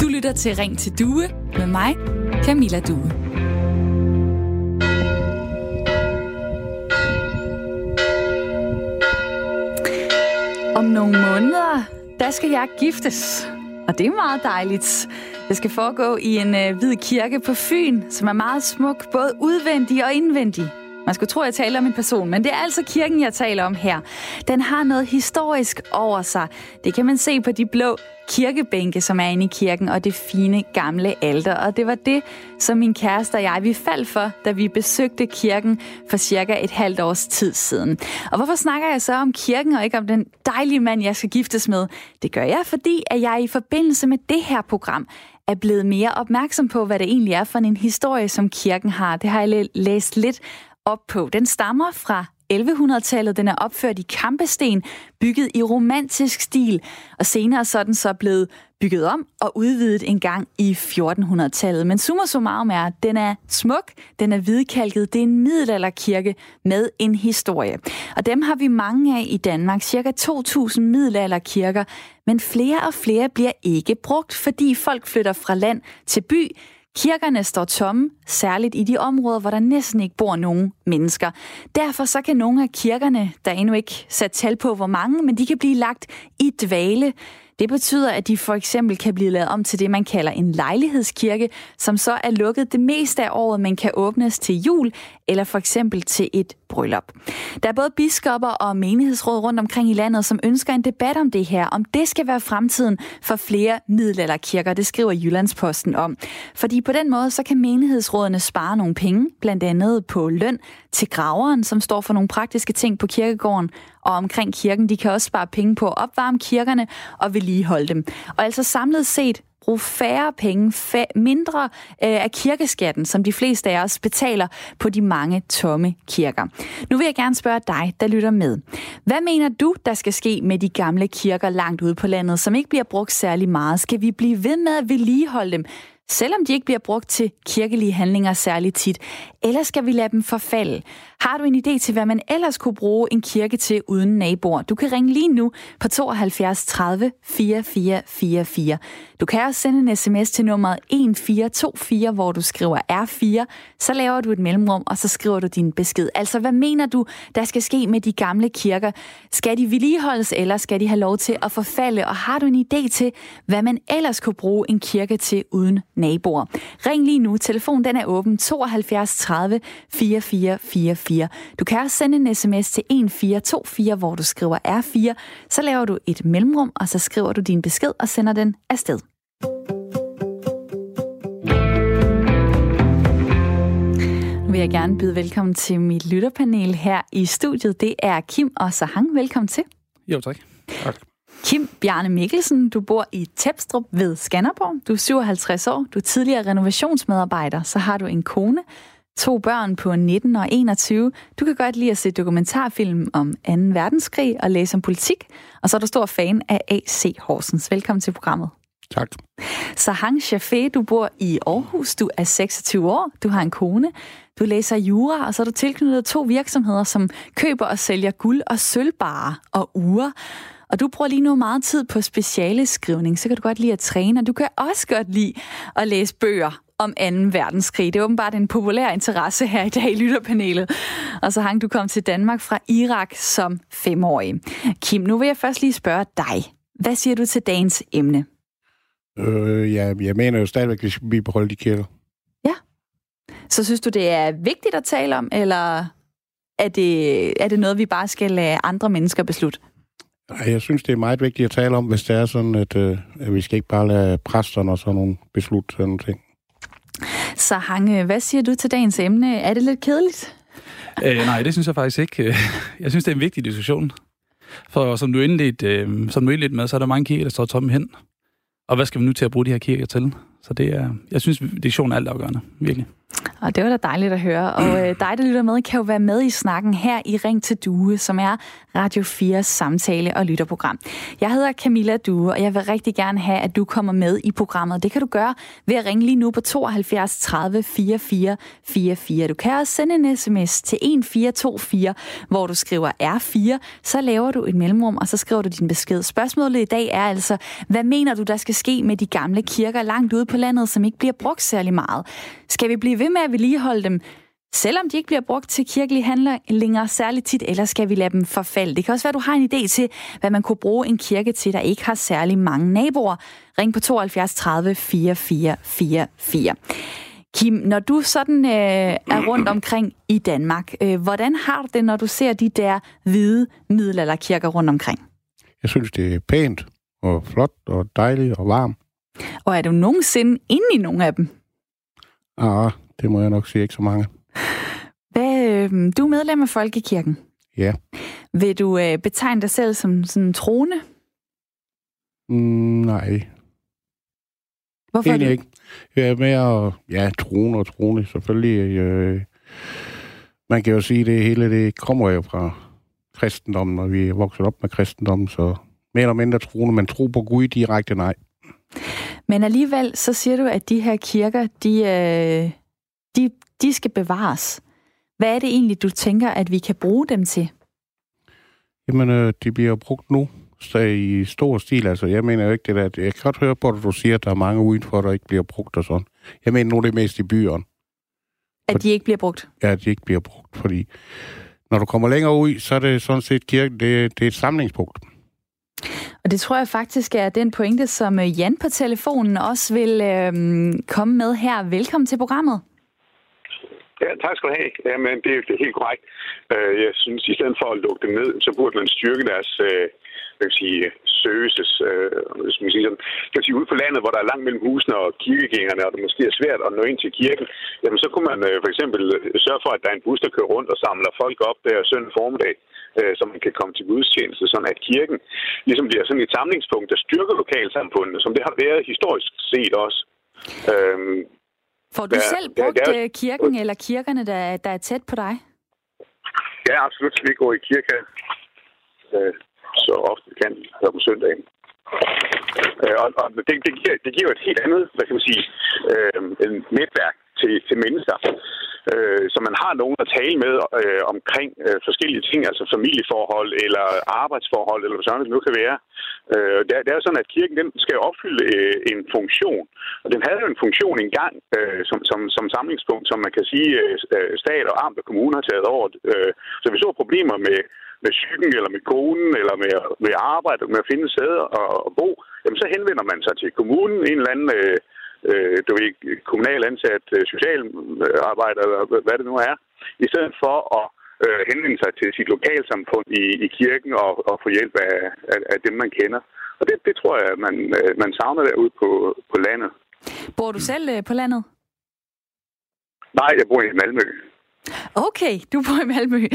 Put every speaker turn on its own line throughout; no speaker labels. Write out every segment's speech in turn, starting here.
Du lytter til Ring til Due med mig, Camilla Due. Om nogle måneder, der skal jeg giftes. Og det er meget dejligt. Det skal foregå i en øh, hvid kirke på Fyn, som er meget smuk, både udvendig og indvendig. Man skulle tro, at jeg taler om en person, men det er altså kirken, jeg taler om her. Den har noget historisk over sig. Det kan man se på de blå kirkebænke, som er inde i kirken, og det fine gamle alter. Og det var det, som min kæreste og jeg, vi faldt for, da vi besøgte kirken for cirka et halvt års tid siden. Og hvorfor snakker jeg så om kirken, og ikke om den dejlige mand, jeg skal giftes med? Det gør jeg, fordi at jeg i forbindelse med det her program er blevet mere opmærksom på, hvad det egentlig er for en historie, som kirken har. Det har jeg læst lidt op på. Den stammer fra 1100-tallet. Den er opført i kampesten, bygget i romantisk stil, og senere så er den så blevet bygget om og udvidet en gang i 1400-tallet. Men summa summarum er, den er smuk, den er hvidkalket, det er en middelalderkirke med en historie. Og dem har vi mange af i Danmark, cirka 2.000 middelalderkirker, men flere og flere bliver ikke brugt, fordi folk flytter fra land til by, Kirkerne står tomme, særligt i de områder, hvor der næsten ikke bor nogen mennesker. Derfor så kan nogle af kirkerne, der endnu ikke sat tal på hvor mange, men de kan blive lagt i dvale. Det betyder, at de for eksempel kan blive lavet om til det, man kalder en lejlighedskirke, som så er lukket det meste af året, men kan åbnes til jul eller for eksempel til et bryllup. Der er både biskopper og menighedsråd rundt omkring i landet, som ønsker en debat om det her, om det skal være fremtiden for flere middelalderkirker. Det skriver Jyllandsposten om. Fordi på den måde, så kan menighedsrådene spare nogle penge, blandt andet på løn til graveren, som står for nogle praktiske ting på kirkegården og omkring kirken. De kan også spare penge på at opvarme kirkerne og vedligeholde dem. Og altså samlet set bruge færre penge, fa- mindre øh, af kirkeskatten, som de fleste af os betaler på de mange tomme kirker. Nu vil jeg gerne spørge dig, der lytter med. Hvad mener du, der skal ske med de gamle kirker langt ude på landet, som ikke bliver brugt særlig meget? Skal vi blive ved med at vedligeholde dem? Selvom de ikke bliver brugt til kirkelige handlinger særligt tit? Eller skal vi lade dem forfalde? Har du en idé til, hvad man ellers kunne bruge en kirke til uden naboer? Du kan ringe lige nu på 72 30 4444. Du kan også sende en sms til nummeret 1424, hvor du skriver R4. Så laver du et mellemrum, og så skriver du din besked. Altså, hvad mener du, der skal ske med de gamle kirker? Skal de vedligeholdes, eller skal de have lov til at forfalde? Og har du en idé til, hvad man ellers kunne bruge en kirke til uden naboer? Ring lige nu. Telefonen den er åben 72 30 44 44. Du kan også sende en sms til 1424, hvor du skriver R4. Så laver du et mellemrum, og så skriver du din besked og sender den afsted. Nu vil jeg gerne byde velkommen til mit lytterpanel her i studiet. Det er Kim og Sahang. Velkommen til.
Jo, tak.
Kim Bjarne Mikkelsen, du bor i Tepstrup ved Skanderborg. Du er 57 år, du er tidligere renovationsmedarbejder, så har du en kone, to børn på 19 og 21. Du kan godt lide at se dokumentarfilm om 2. verdenskrig og læse om politik, og så er du stor fan af AC Horsens. Velkommen til programmet.
Tak.
Sahang Shafé, du bor i Aarhus, du er 26 år, du har en kone, du læser jura, og så er du tilknyttet to virksomheder, som køber og sælger guld og sølvbarer og uger. Og du bruger lige nu meget tid på speciale skrivning, så kan du godt lide at træne, og du kan også godt lide at læse bøger om 2. verdenskrig. Det er åbenbart en populær interesse her i dag i lytterpanelet. Og så hang du kom til Danmark fra Irak som femårig. Kim, nu vil jeg først lige spørge dig. Hvad siger du til dagens emne?
Øh, ja, jeg mener jo stadigvæk, at vi skal beholde de kirker.
Ja. Så synes du, det er vigtigt at tale om, eller er det, er det noget, vi bare skal lade andre mennesker beslutte?
Nej, jeg synes, det er meget vigtigt at tale om, hvis det er sådan, at, øh, at vi skal ikke bare lade præsterne og sådan nogle beslutte sådan nogle ting.
Så Hange, hvad siger du til dagens emne? Er det lidt kedeligt?
Øh, nej, det synes jeg faktisk ikke. Jeg synes, det er en vigtig diskussion. For som du indledte, øh, som du indledte med, så er der mange kirker, der står tomme hen. Og hvad skal vi nu til at bruge de her kirker til? Så det er, jeg synes, diskussionen er altafgørende, virkelig.
Og det var da dejligt at høre. Og øh, dig, der lytter med, kan jo være med i snakken her i Ring til Due, som er Radio 4's samtale- og lytterprogram. Jeg hedder Camilla Due, og jeg vil rigtig gerne have, at du kommer med i programmet. Det kan du gøre ved at ringe lige nu på 72 30 44 44. Du kan også sende en sms til 1424, hvor du skriver R4. Så laver du et mellemrum, og så skriver du din besked. Spørgsmålet i dag er altså, hvad mener du, der skal ske med de gamle kirker langt ude på landet, som ikke bliver brugt særlig meget? Skal vi blive ved med at vedligeholde dem, selvom de ikke bliver brugt til kirkelige handlinger særligt tit, eller skal vi lade dem forfalde? Det kan også være, at du har en idé til, hvad man kunne bruge en kirke til, der ikke har særlig mange naboer. Ring på 72 30 44 44. Kim, når du sådan øh, er rundt omkring i Danmark, øh, hvordan har du det, når du ser de der hvide middelalderkirker rundt omkring?
Jeg synes, det er pænt og flot og dejligt og varmt.
Og er du nogensinde inde i nogle af dem?
Ah, det må jeg nok sige ikke så mange.
Hvad, øh, du er medlem af Folkekirken.
Ja.
Vil du øh, betegne dig selv som sådan trone?
Mm, nej,
Hvorfor
egentlig ikke. Jeg er med at, ja, trone og trone, selvfølgelig. Øh, man kan jo sige, det hele det kommer jo fra kristendommen, og vi er vokset op med kristendommen, så mere eller mindre troende, men tro på Gud direkte nej.
Men alligevel, så siger du, at de her kirker, de, øh, de, de skal bevares. Hvad er det egentlig, du tænker, at vi kan bruge dem til?
Jamen, øh, de bliver brugt nu så i stor stil. Altså, jeg mener jo ikke det der. Jeg kan godt høre på, at du siger, at der er mange udenfor, der ikke bliver brugt og sådan. Jeg mener nu det er mest i byerne,
At de ikke bliver brugt?
ja, at de ikke bliver brugt, fordi når du kommer længere ud, så er det sådan set kirken, det, det er et samlingspunkt.
Og det tror jeg faktisk er den pointe, som øh, Jan på telefonen også vil øhm, komme med her. Velkommen til programmet.
Ja, tak skal du have. Jamen, det, er- det er helt korrekt. Øh, Jeg synes, i stedet for at lukke dem ned, så burde man styrke deres øh, hvad kan jeg sige, services, øh, hvis man siger sådan. Kan sige, ude på landet, hvor der er langt mellem husene og kirkegængerne, og det måske er svært at nå ind til kirken, jamen så kunne man øh, for eksempel øh, sørge for, at der er en bus, der kører rundt og samler folk op der søndag formiddag, øh, så man kan komme til gudstjeneste, sådan at kirken ligesom bliver sådan et samlingspunkt, der styrker lokalsamfundet, som det har været historisk set også. Øhm,
Får du
Ja,
selv brugt
det er-
øh, kirken eller kirkerne, der, der er tæt på dig?
Ja, absolut. Vi går i kirke øh, så ofte kan her på søndagen. Øh, og og det, det, giver, det giver et helt andet, hvad kan man sige, øh, en netværk til, til mennesker. Øh, så man har nogen at tale med øh, omkring øh, forskellige ting, altså familieforhold eller arbejdsforhold, eller hvad sådan det nu kan være. Øh, det, er, det er jo sådan, at kirken den skal opfylde øh, en funktion. Og den havde jo en funktion engang øh, som, som, som samlingspunkt, som man kan sige, øh, øh stat og amt og kommune har taget over. Øh, så hvis så problemer med, med psyken, eller med konen, eller med, med arbejde, med at finde et og, og bo, jamen så henvender man sig til kommunen, en eller anden... Øh, øh, du ved, kommunal ansat øh, socialarbejder, eller hvad- hvad det nu er, i stedet for at øh, henvende sig til sit lokalsamfund i, i kirken og, og få hjælp af, af, af dem, man kender. Og det, det tror jeg, man, øh, man savner derude på, på landet.
Bor du selv øh, på landet?
Nej, jeg bor i Malmø.
Okay, du bor i Malmø.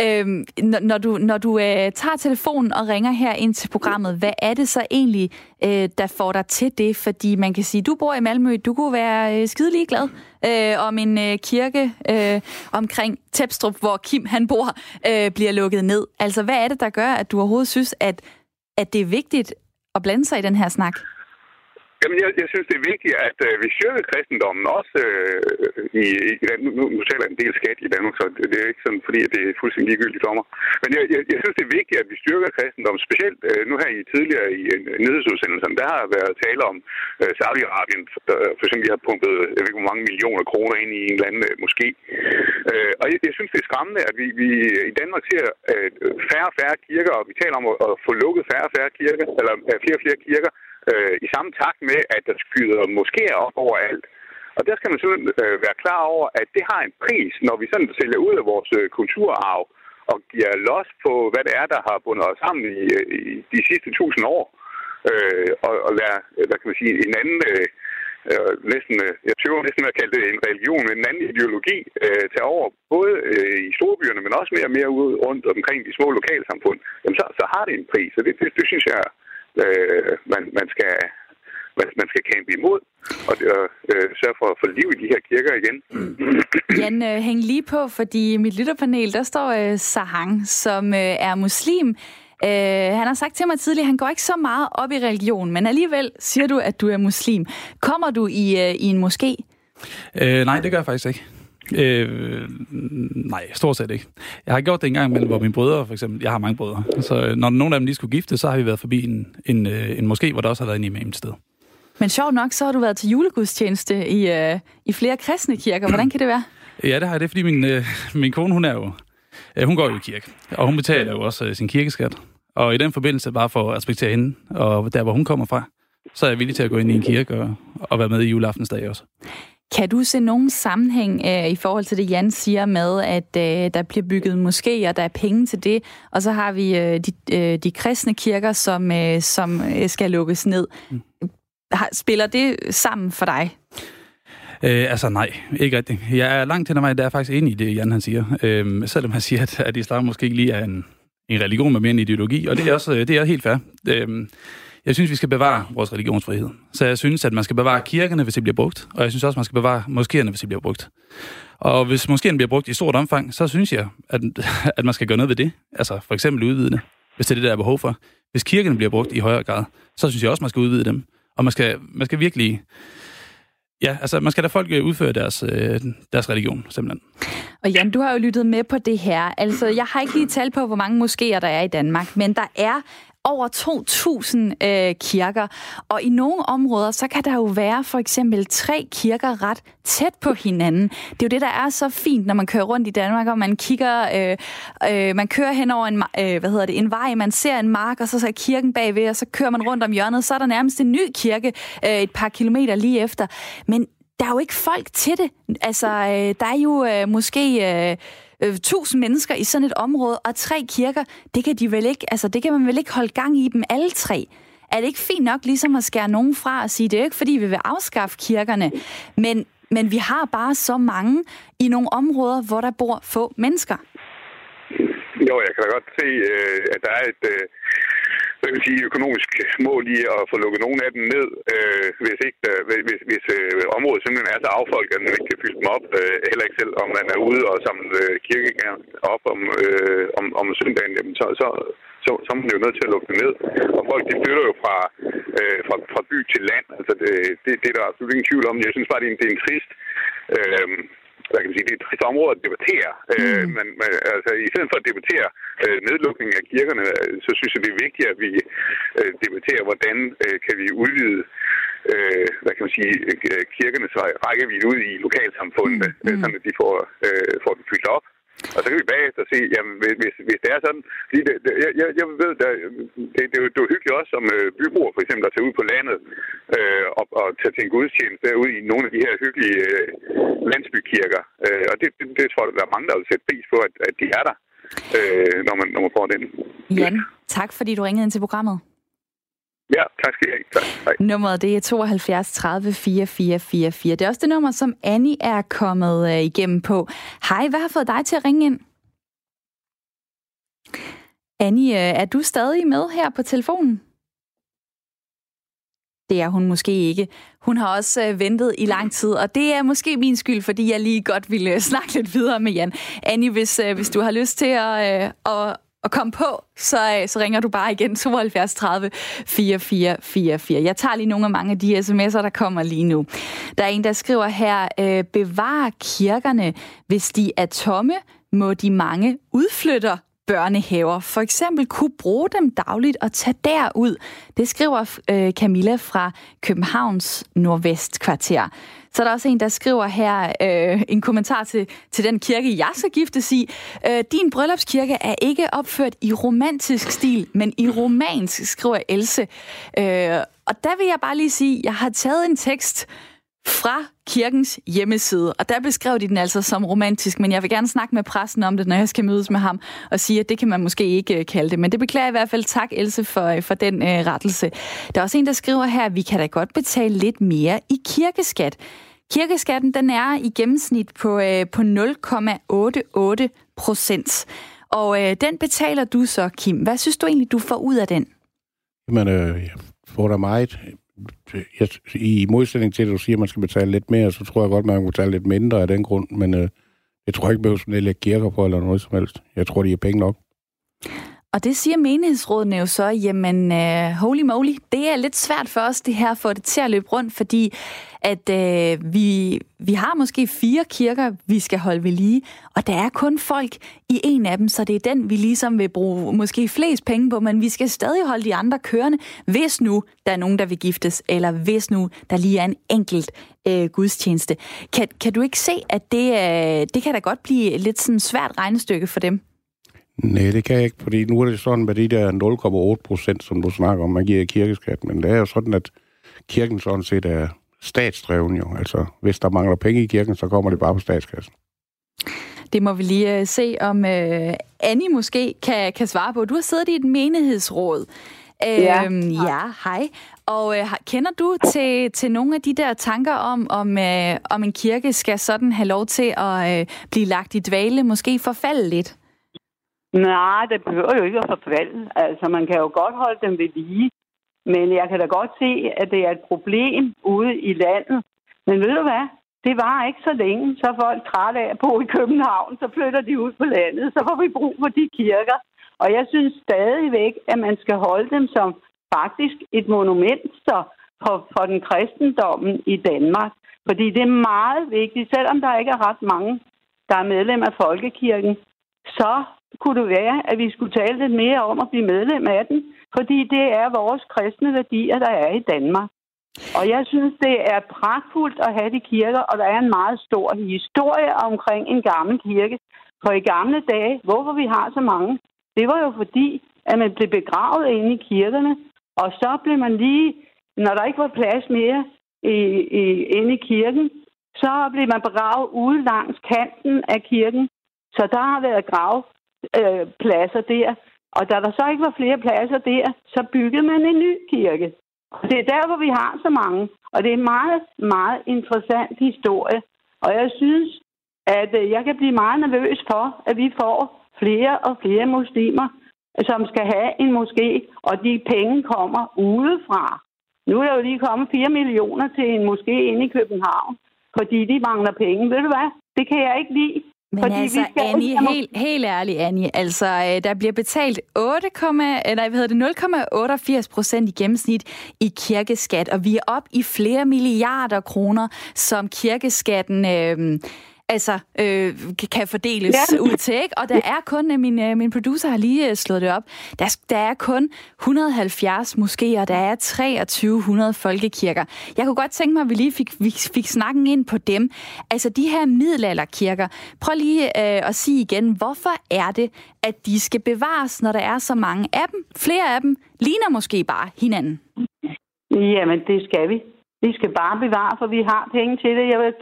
Øhm, når, når du, når du øh, tager telefonen og ringer her ind til programmet, hvad er det så egentlig, øh, der får dig til det? Fordi man kan sige, du bor i Malmø, du kunne være øh, skide ligeglad øh, om en øh, kirke øh, omkring Tepstrup, hvor Kim han bor, øh, bliver lukket ned. Altså, hvad er det, der gør, at du overhovedet synes, at, at det er vigtigt at blande sig i den her snak?
Jamen, jeg, jeg synes, det er vigtigt, at øh, vi styrker kristendommen også øh, i, i nu, nu, nu taler jeg en del skat i Danmark, så det, det er ikke sådan, fordi at det er fuldstændig ligegyldigt for mig. Men jeg, jeg, jeg synes, det er vigtigt, at vi styrker kristendommen, specielt øh, nu her i tidligere i øh, nyhedsudsendelserne, der har været tale om øh, Saudi-Arabien, der øh, for eksempel har pumpet, øh, jeg ved ikke, hvor mange millioner kroner ind i en eller anden øh, moské. Øh, og jeg, jeg synes, det er skræmmende, at vi, vi øh, i Danmark ser øh, færre og færre kirker, og vi taler om at, at få lukket færre og færre kirker, eller øh, flere og flere kirker, øh, i samme takt med, at der skyder moskéer op overalt. Og der skal man sådan øh, være klar over, at det har en pris, når vi sådan sælger ud af vores øh, kulturarv og giver los på, hvad det er, der har bundet os sammen i, øh, i de sidste tusind år. Øh, og, og lade, øh, hvad kan man sige, en anden, øh, øh næsten, jeg tøver næsten med at kalde det en religion, men en anden ideologi øh, tage over, både øh, i storbyerne, men også mere og mere ude rundt omkring de små lokalsamfund, jamen så, så har det en pris, og det, det, det synes jeg, øh, man, man skal man skal kæmpe imod, og øh, sørge for at få liv i de her kirker igen.
Jan, øh, hæng lige på, fordi i mit lytterpanel, der står øh, Sahang, som øh, er muslim. Øh, han har sagt til mig tidligere, at han går ikke så meget op i religion, men alligevel siger du, at du er muslim. Kommer du i, øh, i en moské?
Øh, nej, det gør jeg faktisk ikke. Øh, nej, stort set ikke. Jeg har gjort det en gang imellem, hvor mine brødre, for eksempel, jeg har mange brødre, så når nogen af dem lige skulle gifte, så har vi været forbi en, en, øh, en moské, hvor der også har været en imam sted.
Men sjovt nok, så har du været til julegudstjeneste i, øh, i flere kristne kirker. Hvordan kan det være?
Ja, det har jeg. Det er, fordi min, øh, min kone, hun er jo... Øh, hun går jo i kirke, og hun betaler jo også øh, sin kirkeskat. Og i den forbindelse, bare for at respektere hende, og der, hvor hun kommer fra, så er jeg villig til at gå ind i en kirke og, og være med i juleaftensdag også.
Kan du se nogen sammenhæng øh, i forhold til det, Jan siger med, at øh, der bliver bygget moskéer, der er penge til det, og så har vi øh, de, øh, de kristne kirker, som, øh, som øh, skal lukkes ned. Mm. Har, spiller det sammen for dig?
Øh, altså nej, ikke rigtigt. Jeg er langt ad mig, der er faktisk enig i det, Jan han siger. Øh, selvom han siger, at, at islam måske ikke lige er en, en religion, men mere en ideologi, og det er også det er helt fair. Øh, jeg synes, vi skal bevare vores religionsfrihed. Så jeg synes, at man skal bevare kirkerne, hvis de bliver brugt, og jeg synes også, man skal bevare moskéerne, hvis de bliver brugt. Og hvis moskéerne bliver brugt i stort omfang, så synes jeg, at, at man skal gøre noget ved det. Altså for eksempel udvide det, hvis det er det, der er behov for. Hvis kirkerne bliver brugt i højere grad, så synes jeg også, man skal udvide dem. Og man skal, man skal virkelig... Ja, altså man skal da folk øh, udføre deres, øh, deres religion, simpelthen.
Og Jan, du har jo lyttet med på det her. Altså, jeg har ikke lige tal på, hvor mange moskéer der er i Danmark, men der er over 2.000 øh, kirker. Og i nogle områder, så kan der jo være for eksempel tre kirker ret tæt på hinanden. Det er jo det, der er så fint, når man kører rundt i Danmark, og man kigger, øh, øh, man kører hen over en, øh, hvad hedder det, en vej, man ser en mark, og så er kirken bagved, og så kører man rundt om hjørnet, så er der nærmest en ny kirke øh, et par kilometer lige efter. Men der er jo ikke folk til det. Altså, øh, der er jo øh, måske... Øh, øh, tusind mennesker i sådan et område, og tre kirker, det kan, de vel ikke, altså, det kan man vel ikke holde gang i dem alle tre. Er det ikke fint nok ligesom at skære nogen fra og sige, det er jo ikke fordi, vi vil afskaffe kirkerne, men, men vi har bare så mange i nogle områder, hvor der bor få mennesker.
Jo, jeg kan da godt se, øh, at der er et, øh, øh, hvad vil sige, økonomisk mål i at få lukket nogle af dem ned, øh, hvis, ikke, øh, hvis, hvis øh, området simpelthen er så affolket, at man ikke kan fylde dem op, øh, heller ikke selv om man er ude og samle øh, kirkegær op om, øh, om, om søndagen, jamen, så, så, så, så er man jo nødt til at lukke dem ned. Og folk de flytter jo fra, øh, fra, fra by til land, altså det, det, det er der absolut ingen tvivl om. Jeg synes bare, det er en, det er en trist... Øh, hvad kan man sige, det er et trist område at debattere. Øh, mm. Øh, men, men altså, i stedet for at debattere øh, nedlukningen af kirkerne, øh, så synes jeg, det er vigtigt, at vi øh, debatterer, hvordan øh, kan vi udvide øh, hvad kan man sige, øh, kirkernes rækkevidde ud i lokalsamfundene, mm. mm. sådan at de får, øh, får den fyldt op. Og så kan vi bagefter se, jamen, hvis, hvis det er sådan, fordi det, det, jeg, jeg ved, der, det, det, det er jo hyggeligt også som øh, byboer for eksempel, at tage ud på landet øh, og, og tage til en gudstjeneste derude i nogle af de her hyggelige øh, landsbykirker. Øh, og det, det, det tror jeg, der er mange, der vil sætte pris på, at, at de er der, øh, når, man, når man får den.
Jan, tak fordi du ringede ind til programmet.
Ja, tak skal I have. Tak. Hej.
Nummeret det er 72 30 4444. Det er også det nummer, som Annie er kommet øh, igennem på. Hej, hvad har fået dig til at ringe ind? Annie, øh, er du stadig med her på telefonen? Det er hun måske ikke. Hun har også øh, ventet i lang tid, og det er måske min skyld, fordi jeg lige godt ville øh, snakke lidt videre med Jan. Annie, hvis, øh, hvis du har lyst til at, øh, at, at komme på, så, øh, så ringer du bare igen 72 30 4444. Jeg tager lige nogle af mange af de sms'er, der kommer lige nu. Der er en, der skriver her, øh, bevar kirkerne, hvis de er tomme, må de mange udflytter børnehaver for eksempel kunne bruge dem dagligt og tage derud. Det skriver øh, Camilla fra Københavns Nordvestkvarter. Så er der også en, der skriver her øh, en kommentar til, til den kirke, jeg skal giftes i. Øh, Din bryllupskirke er ikke opført i romantisk stil, men i romansk, skriver Else. Øh, og der vil jeg bare lige sige, jeg har taget en tekst fra kirkens hjemmeside, og der beskrev de den altså som romantisk, men jeg vil gerne snakke med præsten om det, når jeg skal mødes med ham, og sige, at det kan man måske ikke øh, kalde det. Men det beklager jeg i hvert fald. Tak, Else, for, øh, for den øh, rettelse. Der er også en, der skriver her, at vi kan da godt betale lidt mere i kirkeskat. Kirkeskatten den er i gennemsnit på, øh, på 0,88 procent. Og øh, den betaler du så, Kim. Hvad synes du egentlig, du får ud af den?
Jamen, øh, jeg får da meget jeg, i modsætning til, at du siger, at man skal betale lidt mere, så tror jeg godt, man kan betale lidt mindre af den grund, men øh, jeg tror ikke, man behøver sådan lægge kirker på eller noget som helst. Jeg tror, de er penge nok.
Og det siger menighedsrådene jo så, jamen uh, holy moly, det er lidt svært for os det her at få det til at løbe rundt, fordi at uh, vi, vi har måske fire kirker, vi skal holde ved lige, og der er kun folk i en af dem, så det er den, vi ligesom vil bruge måske flest penge på, men vi skal stadig holde de andre kørende, hvis nu der er nogen, der vil giftes, eller hvis nu der lige er en enkelt uh, gudstjeneste. Kan, kan du ikke se, at det, uh, det kan da godt blive lidt sådan svært regnestykke for dem?
Nej, det kan jeg ikke, fordi nu er det sådan med de der 0,8 procent, som du snakker om, man giver i kirkeskat, men det er jo sådan, at kirken sådan set er statsdreven jo. Altså, hvis der mangler penge i kirken, så kommer det bare på statskassen.
Det må vi lige uh, se, om uh, Annie måske kan, kan svare på. Du har siddet i et menighedsråd.
Ja.
Øhm, ja, hej. Og uh, kender du til, til nogle af de der tanker om, om, uh, om en kirke skal sådan have lov til at uh, blive lagt i dvale, måske forfalde lidt?
Nej, det behøver jo ikke at forfalde. Altså, man kan jo godt holde dem ved lige. Men jeg kan da godt se, at det er et problem ude i landet. Men ved du hvad? Det var ikke så længe, så er folk trætte af at bo i København, så flytter de ud på landet, så får vi brug for de kirker. Og jeg synes stadigvæk, at man skal holde dem som faktisk et monument så for, for den kristendommen i Danmark. Fordi det er meget vigtigt, selvom der ikke er ret mange, der er medlem af Folkekirken, så kunne det være, at vi skulle tale lidt mere om at blive medlem af den, fordi det er vores kristne værdier, der er i Danmark. Og jeg synes, det er pragtfuldt at have de kirker, og der er en meget stor historie omkring en gammel kirke. For i gamle dage, hvorfor vi har så mange, det var jo fordi, at man blev begravet inde i kirkerne, og så blev man lige, når der ikke var plads mere i, i, inde i kirken, så blev man begravet ude langs kanten af kirken. Så der har været grav øh, pladser der. Og da der så ikke var flere pladser der, så byggede man en ny kirke. Og det er der, hvor vi har så mange. Og det er en meget, meget interessant historie. Og jeg synes, at øh, jeg kan blive meget nervøs for, at vi får flere og flere muslimer, som skal have en moské, og de penge kommer udefra. Nu er der jo lige kommet 4 millioner til en moské inde i København, fordi de mangler penge. Ved du hvad? Det kan jeg ikke lide.
Men
Fordi
altså,
vi skal-
Annie, helt, helt ærligt, Annie, altså, øh, der bliver betalt 8, eller hvad hedder det, 0,88 procent i gennemsnit i kirkeskat, og vi er op i flere milliarder kroner, som kirkeskatten... Øh, altså, øh, kan- fordeles ja.
Ja.
ud til, ikke? Og der er kun, øh, min, øh, min producer har lige øh, slået det op, der, der er kun 170 moskéer, der er 2300 folkekirker. Jeg kunne godt tænke mig, at vi lige fik, vi fik snakken ind på dem. Altså, de her middelalderkirker. Prøv lige øh, at sige igen, hvorfor er det, at de skal bevares, når der er så mange af dem? Flere af dem ligner måske bare hinanden.
Jamen, det skal vi. Vi skal bare bevare, for vi har penge til det. Jeg vil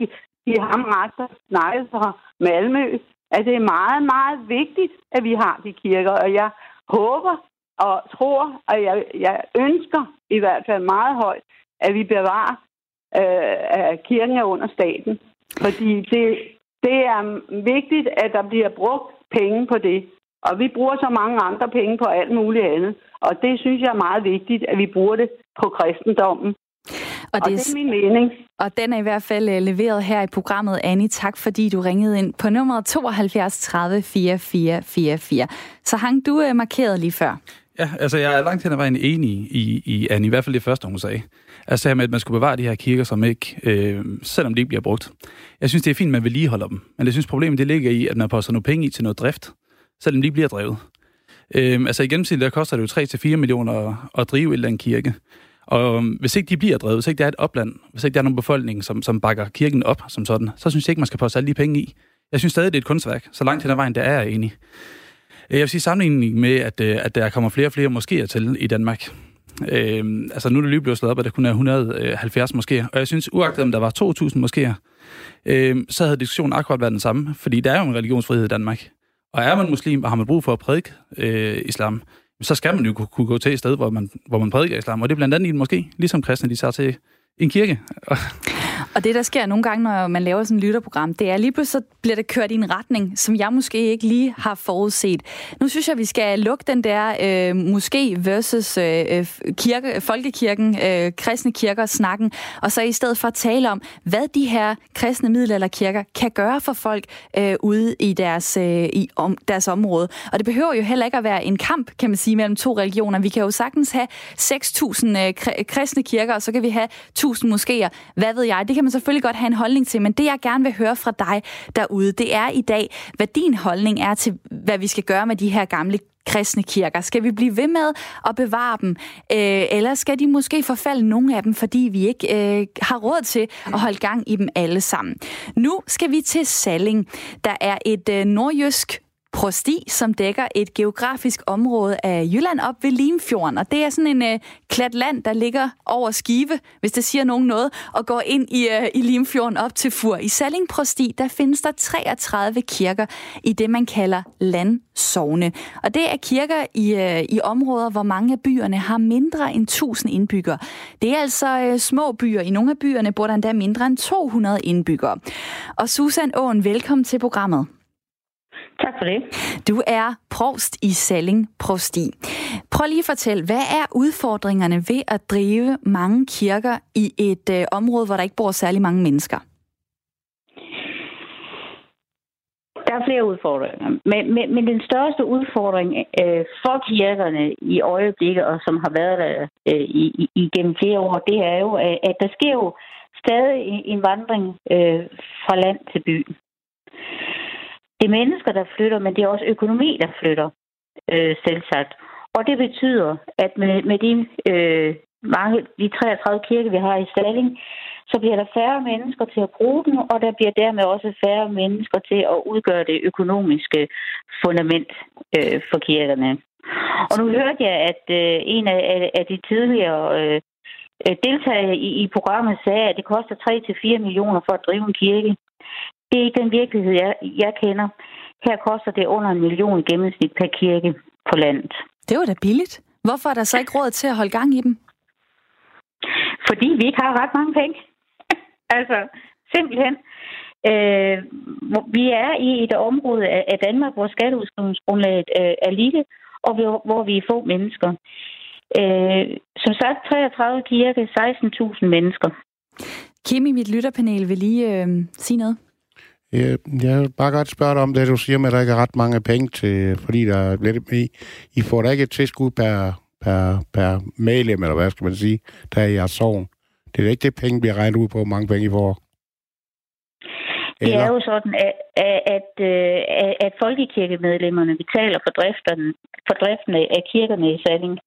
give, ham ret, der snakkede fra Malmø, at det er meget, meget vigtigt, at vi har de kirker. Og jeg håber og tror, og jeg, jeg ønsker i hvert fald meget højt, at vi bevarer, øh, at kirken er under staten. Fordi det, det er vigtigt, at der bliver brugt penge på det. Og vi bruger så mange andre penge på alt muligt andet. Og det synes jeg er meget vigtigt, at vi bruger det på kristendommen.
Og,
Og
det,
det er min mening.
og den er i hvert fald øh, leveret her i programmet, Annie. Tak fordi du ringede ind på nummeret 72 30 4444. Så hang du øh, markeret lige før.
Ja, altså jeg er langt hen ad vejen enig i, i Annie, i hvert fald det første, hun sagde. Altså her med, at man skulle bevare de her kirker, som ikke, øh, selvom de ikke bliver brugt. Jeg synes, det er fint, at man vedligeholder dem. Men jeg synes, problemet det ligger i, at man poster nogle penge i til noget drift, selvom de ikke bliver drevet. Øh, altså i gennemsnit, der koster det jo 3-4 millioner at, at drive et eller andet kirke. Og øhm, hvis ikke de bliver drevet, hvis ikke der er et opland, hvis ikke der er nogen befolkning, som, som bakker kirken op som sådan, så synes jeg ikke, man skal poste alle de penge i. Jeg synes stadig, det er et kunstværk. Så langt hen ad vejen, der er jeg enig. Øh, jeg vil sige sammenligning med, at, øh, at der kommer flere og flere moskéer til i Danmark. Øh, altså nu er det lige blevet slået op, at der kun er 170 øh, moskéer. Og jeg synes, uagtet om der var 2.000 moskéer, øh, så havde diskussionen akkurat været den samme. Fordi der er jo en religionsfrihed i Danmark. Og er man muslim, og har man brug for at prædike øh, islam, så skal man jo kunne, gå til et sted, hvor man, hvor man prædiker islam. Og det er blandt andet i en moské, ligesom kristne, de tager til en kirke.
Og det, der sker nogle gange, når man laver sådan et lytterprogram, det er lige pludselig, så bliver det kørt i en retning, som jeg måske ikke lige har forudset. Nu synes jeg, vi skal lukke den der øh, måske versus øh, øh, kirke, folkekirken, øh, kristne kirker snakken, og så i stedet for at tale om, hvad de her kristne middelalderkirker kan gøre for folk øh, ude i deres, øh, i om, deres område. Og det behøver jo heller ikke at være en kamp, kan man sige, mellem to religioner. Vi kan jo sagtens have 6.000 øh, kristne kirker, og så kan vi have 1.000 moskéer. Hvad ved jeg? Det kan man selvfølgelig godt have en holdning til, men det jeg gerne vil høre fra dig derude, det er i dag, hvad din holdning er til, hvad vi skal gøre med de her gamle kristne kirker? Skal vi blive ved med at bevare dem, øh, eller skal de måske forfalde nogle af dem, fordi vi ikke øh, har råd til at holde gang i dem alle sammen? Nu skal vi til Salling. Der er et øh, nordjysk prosti, som dækker et geografisk område af Jylland op ved Limfjorden. Og det er sådan en øh, klat land, der ligger over Skive, hvis det siger nogen noget, og går ind i, øh, i Limfjorden op til Fur. I Salling prosti, der findes der 33 kirker i det, man kalder landsovne. Og det er kirker i, øh, i områder, hvor mange af byerne har mindre end 1000 indbyggere. Det er altså øh, små byer. I nogle af byerne bor der endda mindre end 200 indbyggere. Og Susan Åen, velkommen til programmet.
Tak for det.
Du er provst i Salling Provsti. Prøv lige at fortælle, hvad er udfordringerne ved at drive mange kirker i et øh, område, hvor der ikke bor særlig mange mennesker?
Der er flere udfordringer, men, men, men den største udfordring øh, for kirkerne i øjeblikket, og som har været der øh, i, igennem flere år, det er jo, at der sker jo stadig en vandring øh, fra land til by det er mennesker, der flytter, men det er også økonomi, der flytter, øh, selvsagt. Og det betyder, at med, med de, øh, mange, de 33 kirker, vi har i Stalling, så bliver der færre mennesker til at bruge den, og der bliver dermed også færre mennesker til at udgøre det økonomiske fundament øh, for kirkerne. Og nu hørte jeg, at øh, en af, af de tidligere øh, deltagere i, i programmet sagde, at det koster 3-4 millioner for at drive en kirke. Det er ikke den virkelighed, jeg, jeg kender. Her koster det under en million gennemsnit per kirke på landet.
Det var da billigt. Hvorfor er der så ikke råd til at holde gang i dem?
Fordi vi ikke har ret mange penge. altså, simpelthen. Øh, vi er i et område af Danmark, hvor skatteudskrivningsgrundlaget øh, er lille, og hvor vi er få mennesker. Øh, som sagt, 33 kirke, 16.000 mennesker.
Kim i mit lytterpanel vil lige øh, sige noget.
Jeg, jeg vil bare godt spørge dig om det, du siger med, at der ikke er ret mange penge til, fordi der er lidt med. I får da ikke et tilskud per, per, per medlem, eller hvad skal man sige, der er i jeres sovn. Det er ikke det, penge bliver regnet ud på, hvor mange penge I får.
Eller? Det er jo sådan, at, at, at, at folkekirkemedlemmerne betaler for, driften, for driften af kirkerne i Sanding.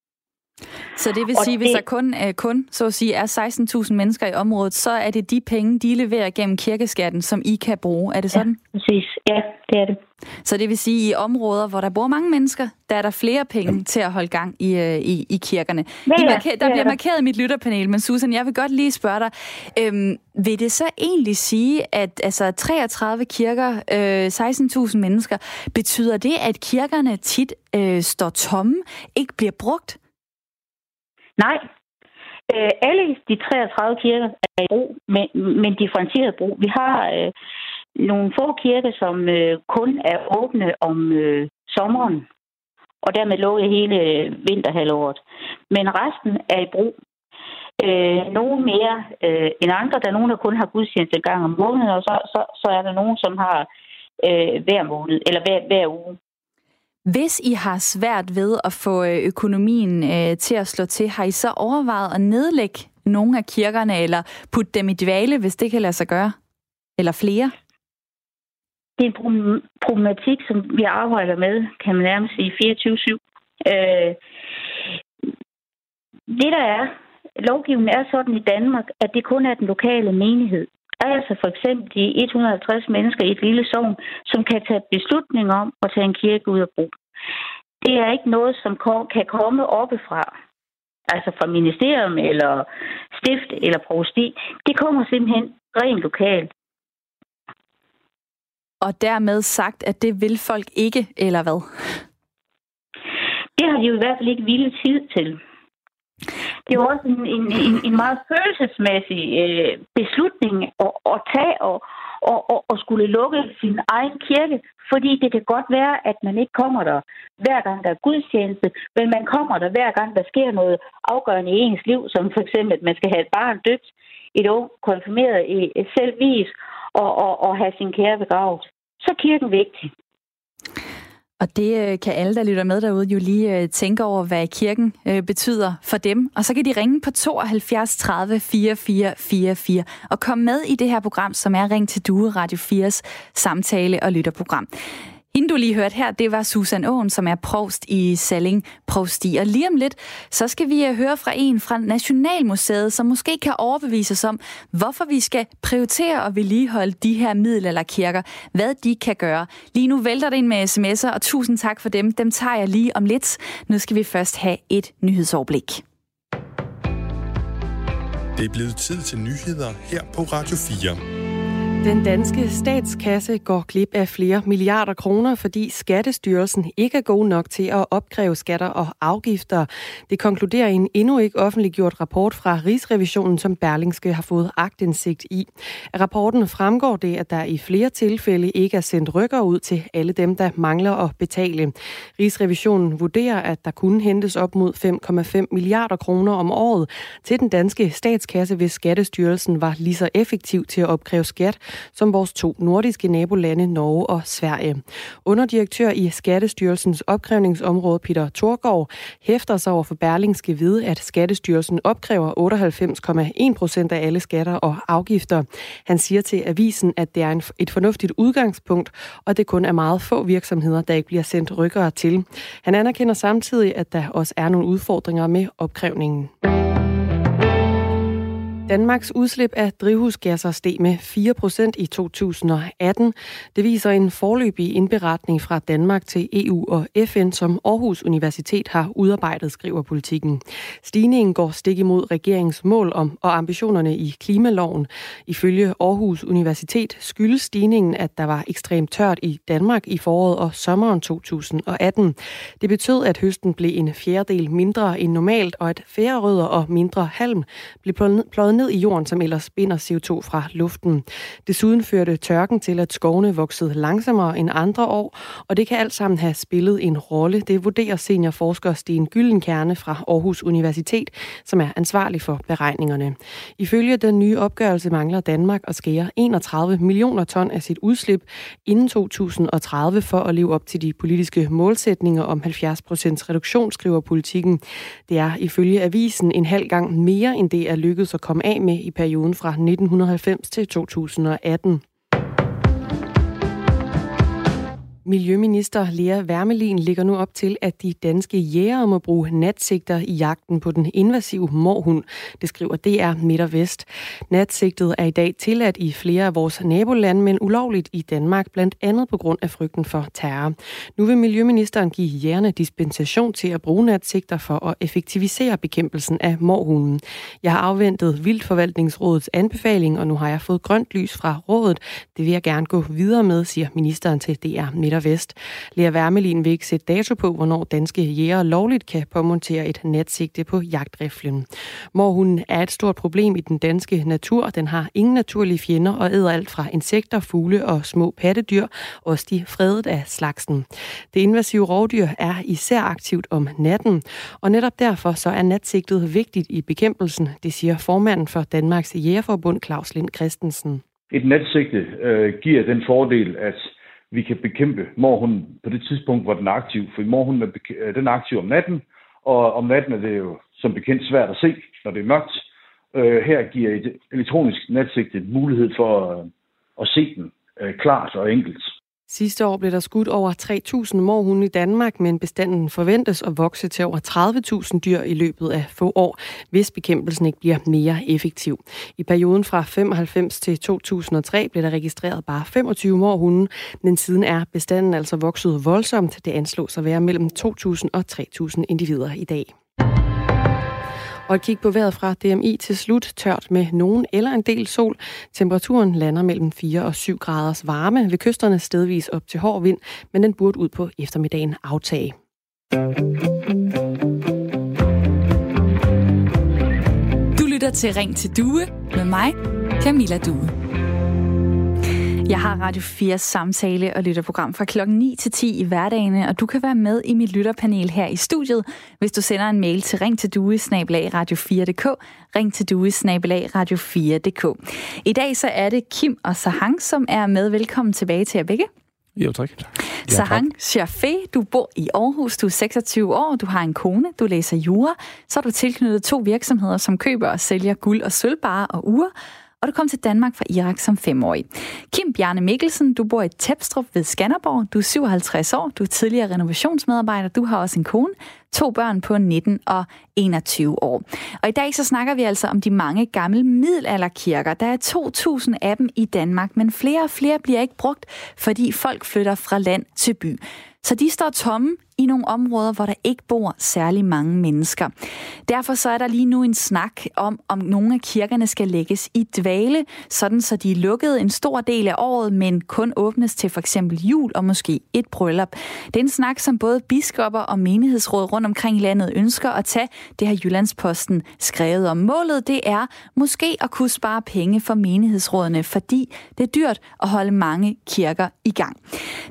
Så det vil sige, det... hvis der kun, uh, kun så at sige, er 16.000 mennesker i området, så er det de penge, de leverer gennem kirkeskatten, som I kan bruge. Er det sådan?
Ja, præcis. Ja, det er det.
Så det vil sige, at i områder, hvor der bor mange mennesker, der er der flere penge til at holde gang i, uh, i, i kirkerne. Ja, I marker- der bliver markeret i mit lytterpanel, men Susan, jeg vil godt lige spørge dig, øhm, vil det så egentlig sige, at altså, 33 kirker, øh, 16.000 mennesker, betyder det, at kirkerne tit øh, står tomme, ikke bliver brugt?
Nej. Øh, alle de 33 kirker er i brug, men, men differentieret brug. Vi har øh, nogle få kirker, som øh, kun er åbne om øh, sommeren, og dermed lukket hele øh, vinterhalvåret. Men resten er i brug. Øh, nogle mere øh, end andre. Der er nogen, der kun har gudstjeneste en gang om måneden, og så, så, så er der nogen, som har øh, hver måned, eller hver, hver uge.
Hvis I har svært ved at få øh, økonomien øh, til at slå til, har I så overvejet at nedlægge nogle af kirkerne, eller putte dem i dvale, hvis det kan lade sig gøre? Eller flere?
Det er en problematik, som vi arbejder med, kan man nærmest sige, 24-7. Øh, det der er, lovgivningen er sådan i Danmark, at det kun er den lokale menighed. Altså for eksempel de 150 mennesker i et lille sogn, som kan tage beslutning om at tage en kirke ud af brug. Det er ikke noget, som kan komme oppefra, altså fra ministerium eller stift eller prosti. Det kommer simpelthen rent lokalt.
Og dermed sagt, at det vil folk ikke, eller hvad?
Det har de jo i hvert fald ikke ville tid til det er også en, en, en, en meget følelsesmæssig øh, beslutning at, at tage og, og, og, og skulle lukke sin egen kirke, fordi det kan godt være, at man ikke kommer der hver gang der er gudstjeneste, men man kommer der hver gang der sker noget afgørende i ens liv, som for eksempel, at man skal have et barn døbt, et ung konfirmeret i selvvis og, og, og have sin kære begravet. Så er kirken vigtig.
Og det øh, kan alle, der lytter med derude, jo lige øh, tænke over, hvad kirken øh, betyder for dem. Og så kan de ringe på 72 30 44 44 og komme med i det her program, som er Ring til Due Radio 4's samtale- og lytterprogram. Hende, du lige hørte her, det var Susan Åen, som er provst i Salling Provsti. Og lige om lidt, så skal vi øh, høre fra en fra Nationalmuseet, som måske kan overbevise os om, hvorfor vi skal prioritere og vedligeholde de her middelalderkirker, hvad de kan gøre. Lige nu vælter det ind med sms'er, og tusind tak for dem. Dem tager jeg lige om lidt. Nu skal vi først have et nyhedsoverblik.
Det er blevet tid til nyheder her på Radio 4.
Den danske statskasse går glip af flere milliarder kroner, fordi Skattestyrelsen ikke er god nok til at opkræve skatter og afgifter. Det konkluderer en endnu ikke offentliggjort rapport fra Rigsrevisionen, som Berlingske har fået agtindsigt i. Af rapporten fremgår det, at der i flere tilfælde ikke er sendt rykker ud til alle dem, der mangler at betale. Rigsrevisionen vurderer, at der kunne hentes op mod 5,5 milliarder kroner om året til den danske statskasse, hvis Skattestyrelsen var lige så effektiv til at opkræve skat som vores to nordiske nabolande Norge og Sverige. Underdirektør i Skattestyrelsens opkrævningsområde Peter Thorgård hæfter sig over for Berlingske ved, at Skattestyrelsen opkræver 98,1 procent af alle skatter og afgifter. Han siger til avisen, at det er et fornuftigt udgangspunkt, og det kun er meget få virksomheder, der ikke bliver sendt rykkere til. Han anerkender samtidig, at der også er nogle udfordringer med opkrævningen. Mm. Danmarks udslip af drivhusgasser steg med 4% i 2018. Det viser en forløbig indberetning fra Danmark til EU og FN, som Aarhus Universitet har udarbejdet, skriver politikken. Stigningen går stik imod regeringens mål om og ambitionerne i klimaloven. Ifølge Aarhus Universitet skyldes stigningen, at der var ekstremt tørt i Danmark i foråret og sommeren 2018. Det betød, at høsten blev en fjerdedel mindre end normalt, og at færre rødder og mindre halm blev pløjet ned i jorden, som ellers binder CO2 fra luften. Desuden førte tørken til, at skovene voksede langsommere end andre år, og det kan alt sammen have spillet en rolle. Det vurderer seniorforsker Sten Gyllenkerne fra Aarhus Universitet, som er ansvarlig for beregningerne. Ifølge den nye opgørelse mangler Danmark at skære 31 millioner ton af sit udslip inden 2030 for at leve op til de politiske målsætninger om 70 procents reduktion, skriver politikken. Det er ifølge avisen en halv gang mere, end det er lykkedes at komme af med i perioden fra 1990 til 2018. Miljøminister Lea Wermelin ligger nu op til, at de danske jægere må bruge natsigter i jagten på den invasive morhund. Det skriver DR Midt og Vest. Natsigtet er i dag tilladt i flere af vores nabolande, men ulovligt i Danmark, blandt andet på grund af frygten for terror. Nu vil Miljøministeren give jægerne dispensation til at bruge natsigter for at effektivisere bekæmpelsen af morhunden. Jeg har afventet Vildforvaltningsrådets anbefaling, og nu har jeg fået grønt lys fra rådet. Det vil jeg gerne gå videre med, siger ministeren til DR Midt og Vest. Lea Wermelin vil ikke sætte dato på, hvornår danske jæger lovligt kan påmontere et natsigte på jagtriflen. Morhunden er et stort problem i den danske natur. Den har ingen naturlige fjender og æder alt fra insekter, fugle og små pattedyr, også de fredet af slagsen. Det invasive rovdyr er især aktivt om natten, og netop derfor så er natsigtet vigtigt i bekæmpelsen, det siger formanden for Danmarks Jægerforbund Claus Lind Christensen.
Et natsigte øh, giver den fordel, at vi kan bekæmpe morhunden på det tidspunkt, hvor den er aktiv. For morhunden er, øh, den er aktiv om natten, og om natten er det jo som bekendt svært at se, når det er mørkt. Øh, her giver et elektronisk natsigte mulighed for øh, at se den øh, klart og enkelt.
Sidste år blev der skudt over 3.000 morhunde i Danmark, men bestanden forventes at vokse til over 30.000 dyr i løbet af få år, hvis bekæmpelsen ikke bliver mere effektiv. I perioden fra 95 til 2003 blev der registreret bare 25 morhunde, men siden er bestanden altså vokset voldsomt. Det anslås at være mellem 2.000 og 3.000 individer i dag. Og et kig på vejret fra DMI til slut. Tørt med nogen eller en del sol. Temperaturen lander mellem 4 og 7 graders varme. Ved kysterne stedvis op til hård vind, men den burde ud på eftermiddagen aftage.
Du lytter til Ring til Due med mig, Camilla Due. Jeg har Radio 4 samtale og lytterprogram fra klokken 9 til 10 i hverdagene, og du kan være med i mit lytterpanel her i studiet, hvis du sender en mail til ring til due radio4.dk, ring til due radio4.dk. I dag så er det Kim og Sahang, som er med. Velkommen tilbage til jer begge.
Jo, tak.
Sahang Shafé, du bor i Aarhus, du er 26 år, du har en kone, du læser jura, så er du tilknyttet to virksomheder, som køber og sælger guld og sølvbarer og uger, og du kom til Danmark fra Irak som femårig. Kim Bjarne Mikkelsen, du bor i Tepstrup ved Skanderborg. Du er 57 år, du er tidligere renovationsmedarbejder, du har også en kone, to børn på 19 og 21 år. Og i dag så snakker vi altså om de mange gamle middelalderkirker. Der er 2.000 af dem i Danmark, men flere og flere bliver ikke brugt, fordi folk flytter fra land til by. Så de står tomme i nogle områder, hvor der ikke bor særlig mange mennesker. Derfor så er der lige nu en snak om, om nogle af kirkerne skal lægges i dvale, sådan så de er lukket en stor del af året, men kun åbnes til for eksempel jul og måske et bryllup. Det er en snak, som både biskopper og menighedsråd rundt omkring i landet ønsker at tage. Det har Jyllandsposten skrevet om. Målet det er måske at kunne spare penge for menighedsrådene, fordi det er dyrt at holde mange kirker i gang.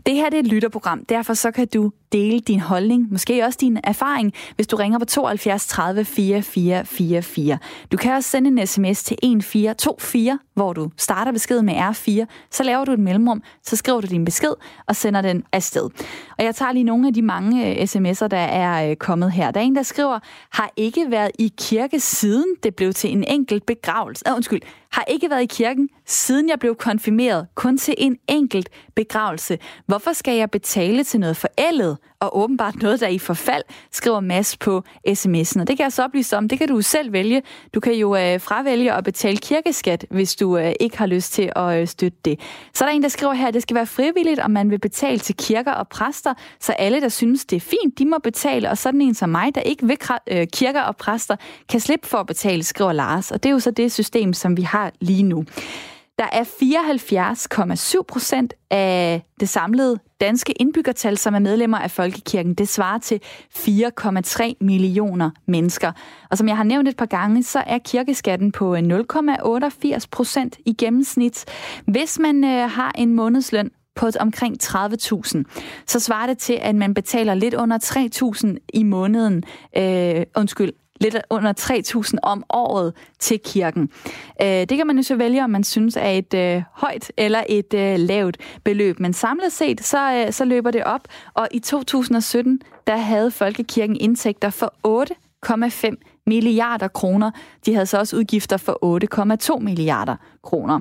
Det her det er et lytterprogram, derfor så kan du dele din din holdning, måske også din erfaring, hvis du ringer på 72 30 4444. Du kan også sende en sms til 1424, hvor du starter beskeden med R4, så laver du et mellemrum, så skriver du din besked og sender den afsted. Og jeg tager lige nogle af de mange øh, sms'er, der er øh, kommet her. Der er en, der skriver, har ikke været i kirke siden det blev til en enkelt begravelse. Uh, undskyld, har ikke været i kirken, siden jeg blev konfirmeret, kun til en enkelt begravelse. Hvorfor skal jeg betale til noget forældet, og åbenbart noget, der er i forfald, skriver Mads på sms'en. Og det kan jeg så oplyse om, det kan du selv vælge. Du kan jo øh, fravælge at betale kirkeskat, hvis du øh, ikke har lyst til at øh, støtte det. Så er der en, der skriver her, at det skal være frivilligt, om man vil betale til kirker og præster, så alle, der synes, det er fint, de må betale, og sådan en som mig, der ikke vil øh, kirker og præster, kan slippe for at betale, skriver Lars. Og det er jo så det system, som vi har lige nu. Der er 74,7 procent af det samlede danske indbyggertal, som er medlemmer af Folkekirken. Det svarer til 4,3 millioner mennesker. Og som jeg har nævnt et par gange, så er kirkeskatten på øh, 0,88 procent i gennemsnit. Hvis man øh, har en månedsløn på omkring 30.000, så svarer det til, at man betaler lidt under 3.000 i måneden, øh, undskyld, lidt under 3.000 om året til kirken. Øh, det kan man jo så vælge, om man synes er et øh, højt eller et øh, lavt beløb. Men samlet set, så, øh, så løber det op, og i 2017, der havde Folkekirken indtægter for 8,5 milliarder kroner. De havde så også udgifter for 8,2 milliarder kroner.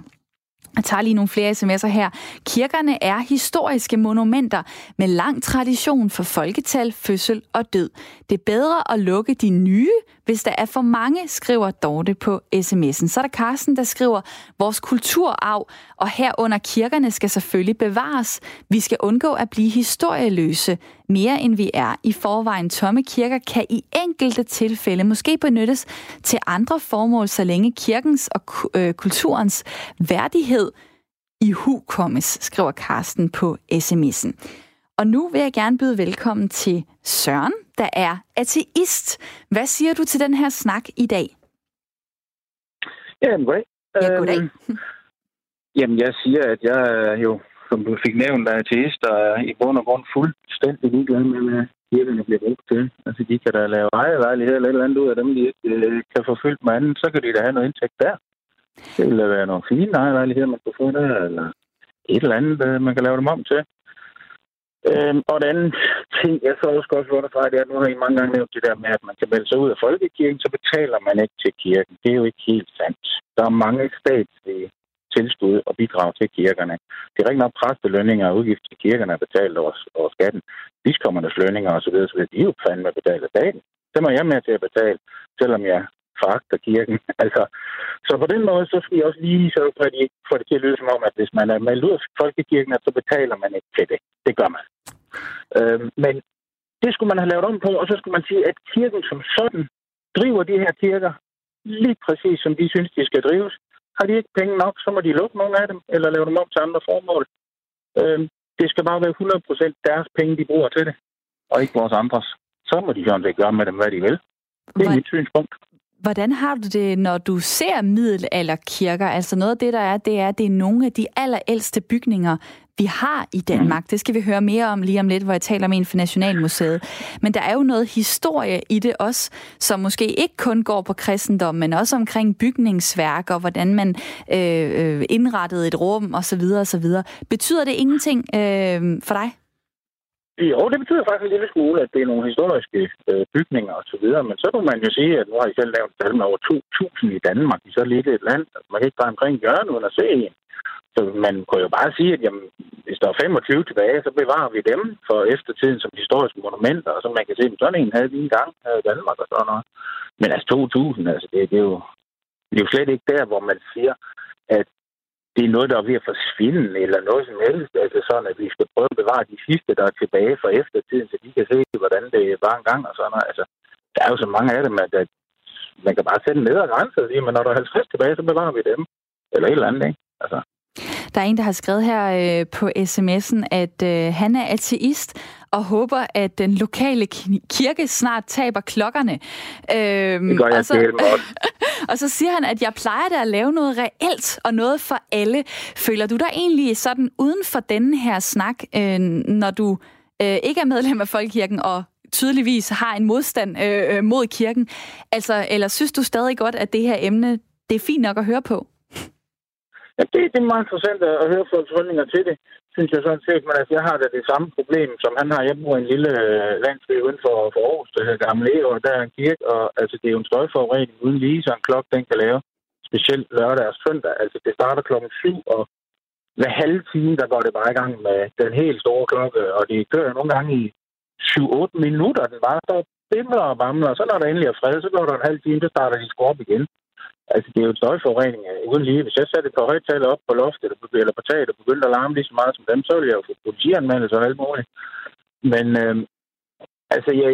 Jeg tager lige nogle flere sms'er her. Kirkerne er historiske monumenter med lang tradition for folketal, fødsel og død. Det er bedre at lukke de nye, hvis der er for mange, skriver Dorte på sms'en. Så er der Carsten, der skriver, vores kulturarv og herunder kirkerne skal selvfølgelig bevares. Vi skal undgå at blive historieløse mere end vi er. I forvejen tomme kirker kan i enkelte tilfælde måske benyttes til andre formål, så længe kirkens og øh, kulturens værdighed i hu kommes, skriver Karsten på sms'en. Og nu vil jeg gerne byde velkommen til Søren, der er ateist. Hvad siger du til den her snak i dag?
Jamen, goddag.
Ja, goddag.
Øhm, jamen, jeg siger, at jeg er jo, som du fik nævnt, er ateist, og er i bund og grund fuldstændig ligeglad med, hvad kirkerne bliver brugt til. Altså, de kan da lave ejerlejlighed eller et eller andet ud af dem, de ikke øh, kan fyldt med andet, så kan de da have noget indtægt der. Det ville være nogle fine ejerlejligheder, man kunne få der, eller et eller andet, øh, man kan lave dem om til. Øhm, og den anden ting, jeg så også godt understrege, det er, at nu har I mange gange nævnt det der med, at man kan melde sig ud af folkekirken, så betaler man ikke til kirken. Det er jo ikke helt sandt. Der er mange statslige tilskud og bidrag til kirkerne. Det er rigtig nok præstelønninger og udgifter til kirkerne er betalt over, over skatten. Biskommernes lønninger osv., så videre, så videre, de er jo fandme betalt af staten. Det må jeg med til at betale, selvom jeg foragter kirken. altså, så på den måde, så skal I også lige så for, ikke får det til at lyde som om, at hvis man er ud af folkekirken, så betaler man ikke til det. Det gør man. Øhm, men det skulle man have lavet om på, og så skulle man sige, at kirken som sådan driver de her kirker lige præcis, som de synes, de skal drives. Har de ikke penge nok, så må de lukke nogle af dem, eller lave dem om til andre formål. Øhm, det skal bare være 100% deres penge, de bruger til det, og ikke vores andres. Så må de sådan set gøre med dem, hvad de vil. Det er mit synspunkt.
Hvordan har du det, når du ser middelalderkirker? Altså noget af det, der er, det er, det er nogle af de allerældste bygninger, vi har i Danmark. Det skal vi høre mere om lige om lidt, hvor jeg taler med en for Nationalmuseet. Men der er jo noget historie i det også, som måske ikke kun går på kristendom, men også omkring bygningsværk og hvordan man øh, øh indrettede et rum osv. osv. Betyder det ingenting øh, for dig?
Jo, det betyder faktisk en lille smule, at det er nogle historiske øh, bygninger og så videre. Men så kunne man jo sige, at nu har I selv lavet tal med over 2.000 i Danmark i så lille et land. Man kan ikke bare omkring hjørnet uden at se en. Så man kunne jo bare sige, at jamen, hvis der er 25 tilbage, så bevarer vi dem for eftertiden som historiske monumenter, og så man kan se, at sådan en havde vi engang her i Danmark og sådan noget. Men altså 2000, altså det, det, er jo, det er jo slet ikke der, hvor man siger, at det er noget, der er ved at forsvinde, eller noget som helst. Altså sådan, at vi skal prøve at bevare de sidste, der er tilbage fra eftertiden, så de kan se, hvordan det var engang og sådan noget. Altså, der er jo så mange af dem, at, at man kan bare sætte ned og grænse og sige, men når der er 50 tilbage, så bevarer vi dem. Eller et eller andet, ikke? Altså.
Der er en, der har skrevet her øh, på sms'en, at øh, han er ateist og håber, at den lokale kirke snart taber klokkerne.
Øhm, det gør jeg og, så,
og så siger han, at jeg plejer da at lave noget reelt og noget for alle. Føler du dig egentlig sådan uden for denne her snak, øh, når du øh, ikke er medlem af Folkekirken og tydeligvis har en modstand øh, øh mod kirken? Altså, eller synes du stadig godt, at det her emne, det er fint nok at høre på?
Ja, det, det er meget interessant at høre folks holdninger til det, synes jeg sådan set. Men altså, jeg har da det samme problem, som han har. Jeg bor i en lille øh, landsby uden for, for Aarhus, der hedder Gamle og der er en kirke, og altså, det er jo en støjforurening uden lige, så en klok, den kan lave. Specielt lørdag og søndag. Altså, det starter klokken syv, og hver halve time, der går det bare i gang med den helt store klokke, og det kører nogle gange i 7-8 minutter, den bare står bimler og bamler, og så når der endelig er fred, så går der en halv time, så starter de skrub igen. Altså, det er jo støjforurening uden lige. Hvis jeg satte et par højtaler op på loftet eller på taget og begyndte at larme lige så meget som dem, så ville jeg jo få politianmeldelse og alt muligt. Men øh, altså, jeg,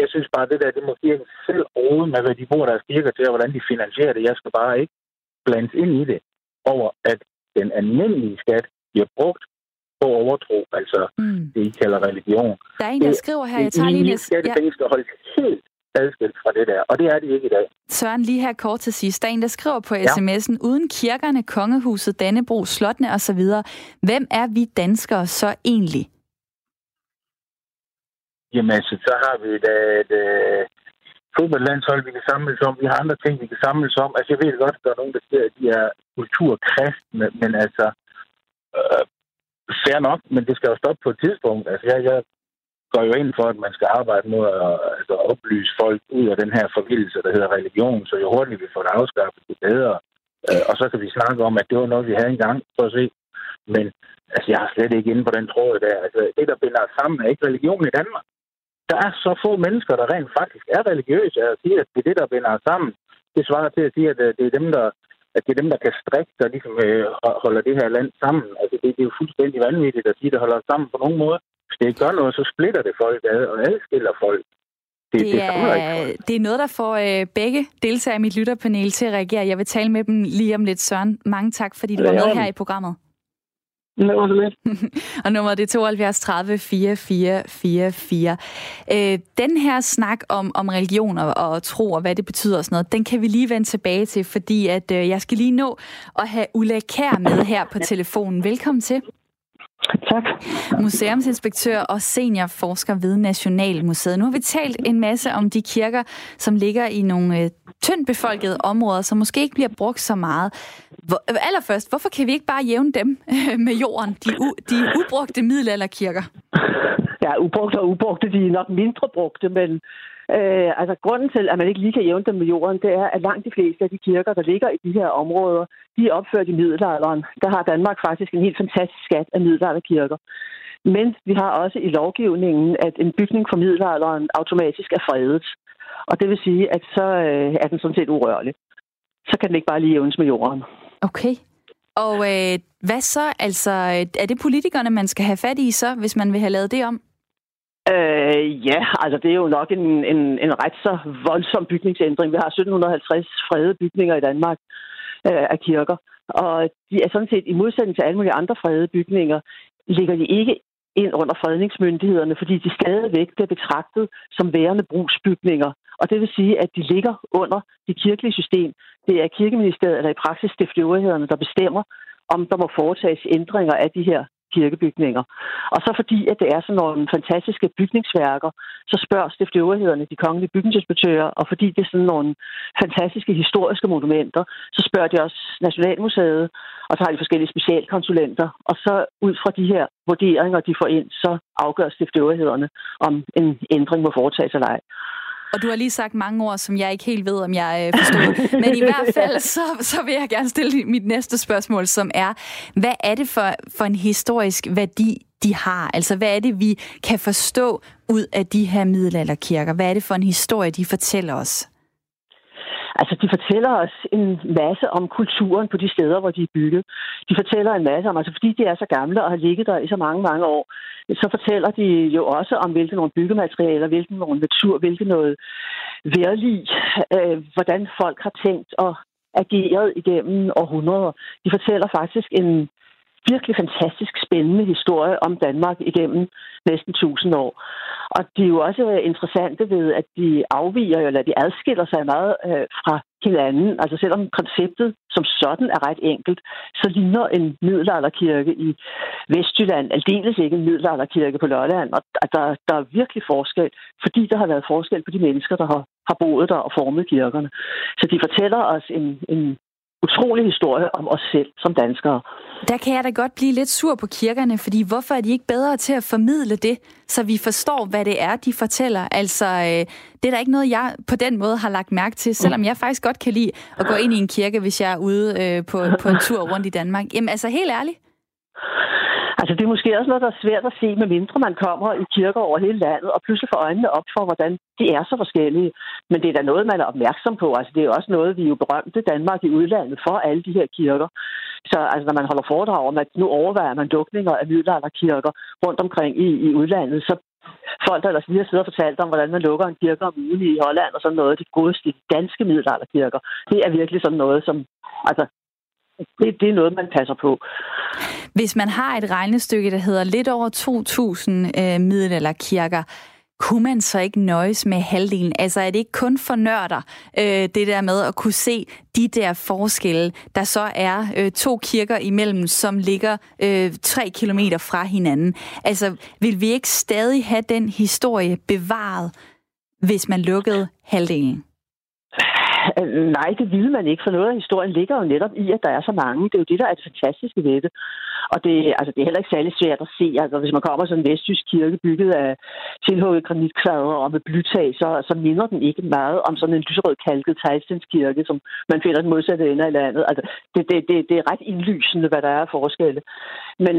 jeg synes bare, det der, det må kirken selv rode med, hvad de bruger deres kirker til, og hvordan de finansierer det. Jeg skal bare ikke blandes ind i det over, at den almindelige skat bliver brugt på overtro, altså mm. det, I kalder religion.
Der er en, der skriver her, jeg tager lige...
Det, skal holdes helt adskilt fra det der, og det er de ikke i dag.
Søren, lige her kort til sidst. Der er en, der skriver på sms'en, ja. uden kirkerne, kongehuset, Dannebro, slottene osv., hvem er vi danskere så egentlig?
Jamen altså, så har vi da et uh, fodboldlandshold, vi kan samles om. Vi har andre ting, vi kan samles om. Altså, jeg ved godt, at der er nogen, der siger, at de er kulturkristne, men altså, øh, fair nok, men det skal jo stoppe på et tidspunkt. Altså, jeg, jeg går jo ind for, at man skal arbejde mod at altså, oplyse folk ud af den her forvildelse, der hedder religion, så jo hurtigere vi får det afskaffet, det bedre. Øh, og så kan vi snakke om, at det var noget, vi havde engang, for at se. Men altså, jeg er slet ikke inde på den tråd der. Altså, det, der binder os sammen, er ikke religion i Danmark. Der er så få mennesker, der rent faktisk er religiøse, og siger, at det er det, der binder os sammen. Det svarer til at sige, at øh, det er dem, der at det er dem, der kan strikke, der ligesom øh, holder det her land sammen. Altså, det, det er jo fuldstændig vanvittigt at sige, at det holder os sammen på nogen måde. Hvis det gør noget, så splitter det folk ad og adskiller folk.
Det, det, er, det, det er noget, der får øh, begge deltagere i mit lytterpanel til at reagere. Jeg vil tale med dem lige om lidt, Søren. Mange tak, fordi du var med her i programmet.
Det var så lidt.
og nummeret det er 72 30 44 44. Øh, den her snak om, om religioner og tro og hvad det betyder og sådan noget, den kan vi lige vende tilbage til, fordi at øh, jeg skal lige nå at have Ulla Kær med her på telefonen. Velkommen til.
Tak.
Museumsinspektør og seniorforsker ved Nationalmuseet. Nu har vi talt en masse om de kirker, som ligger i nogle øh, tyndt befolkede områder, som måske ikke bliver brugt så meget. Hvor, allerførst, hvorfor kan vi ikke bare jævne dem øh, med jorden, de, u, de ubrugte middelalderkirker?
Ja, ubrugte og ubrugte, de er nok mindre brugte, men Øh, altså grunden til, at man ikke lige kan jævne dem med jorden, det er, at langt de fleste af de kirker, der ligger i de her områder, de er opført i middelalderen. Der har Danmark faktisk en helt fantastisk skat af middelalderkirker. Men vi har også i lovgivningen, at en bygning fra middelalderen automatisk er fredet. Og det vil sige, at så øh, er den sådan set urørlig. Så kan den ikke bare lige jævnes med jorden.
Okay. Og øh, hvad så? Altså, er det politikerne, man skal have fat i så, hvis man vil have lavet det om?
Øh, ja, altså det er jo nok en, en, en ret så voldsom bygningsændring. Vi har 1750 fredede bygninger i Danmark øh, af kirker, og de er sådan set i modsætning til alle mulige andre fredede bygninger, ligger de ikke ind under fredningsmyndighederne, fordi de stadigvæk bliver betragtet som værende brugsbygninger. Og det vil sige, at de ligger under det kirkelige system. Det er kirkeministeriet eller i praksis stiftsøvrighederne, der bestemmer, om der må foretages ændringer af de her kirkebygninger. Og så fordi, at det er sådan nogle fantastiske bygningsværker, så spørger stiftsøvrighederne de kongelige bygningsinspektører, og fordi det er sådan nogle fantastiske historiske monumenter, så spørger de også Nationalmuseet, og så har de forskellige specialkonsulenter, og så ud fra de her vurderinger, de får ind, så afgør stiftsøvrighederne, om en ændring må foretages eller ej.
Og du har lige sagt mange ord, som jeg ikke helt ved, om jeg øh, forstår. Men i hvert fald, så, så vil jeg gerne stille mit næste spørgsmål, som er, hvad er det for, for en historisk værdi, de har? Altså, hvad er det, vi kan forstå ud af de her middelalderkirker? Hvad er det for en historie, de fortæller os?
Altså, de fortæller os en masse om kulturen på de steder, hvor de er bygget. De fortæller en masse om, altså fordi de er så gamle og har ligget der i så mange, mange år, så fortæller de jo også om, hvilke nogle byggematerialer, hvilken nogle natur, hvilke noget værlig, øh, hvordan folk har tænkt og ageret igennem århundreder. De fortæller faktisk en virkelig fantastisk spændende historie om Danmark igennem næsten 1000 år. Og det er jo også øh, interessante ved, at de afviger, eller de adskiller sig meget øh, fra hinanden. Altså selvom konceptet som sådan er ret enkelt, så ligner en middelalderkirke i Vestjylland aldeles ikke en middelalderkirke på Lolland. Og der, der er virkelig forskel, fordi der har været forskel på de mennesker, der har, har boet der og formet kirkerne. Så de fortæller os en, en utrolig historie om os selv som danskere.
Der kan jeg da godt blive lidt sur på kirkerne, fordi hvorfor er de ikke bedre til at formidle det, så vi forstår, hvad det er, de fortæller? Altså, øh, det er da ikke noget, jeg på den måde har lagt mærke til, selvom jeg faktisk godt kan lide at gå ind i en kirke, hvis jeg er ude øh, på, på en tur rundt i Danmark. Jamen altså, helt ærligt.
Altså, det er måske også noget, der er svært at se, med mindre man kommer i kirker over hele landet, og pludselig får øjnene op for, hvordan de er så forskellige. Men det er da noget, man er opmærksom på. Altså, det er også noget, vi er jo berømte Danmark i udlandet for alle de her kirker. Så altså, når man holder foredrag om, at nu overvejer man dukninger af middelalderkirker rundt omkring i, i udlandet, så folk, der ellers lige har siddet og fortalt om, hvordan man lukker en kirke om ugen i Holland og sådan noget, de godeste danske middelalderkirker, det er virkelig sådan noget, som, altså, det, det er noget, man passer på.
Hvis man har et regnestykke, der hedder lidt over 2.000 øh, middelalderkirker, kunne man så ikke nøjes med halvdelen? Altså er det ikke kun for nørder, øh, det der med at kunne se de der forskelle, der så er øh, to kirker imellem, som ligger øh, tre kilometer fra hinanden? Altså vil vi ikke stadig have den historie bevaret, hvis man lukkede halvdelen?
Øh, nej, det ville man ikke, for noget af historien ligger jo netop i, at der er så mange. Det er jo det, der er det fantastiske ved det. Og det, altså, det er heller ikke særlig svært at se. Altså, hvis man kommer til en vestjysk kirke bygget af tilhugget granitkvader og med blytag, så, så minder den ikke meget om sådan en lyserød kalket teglstenskirke, som man finder den modsatte ende af landet. Altså, det, det, det, det er ret indlysende, hvad der er af forskelle. Men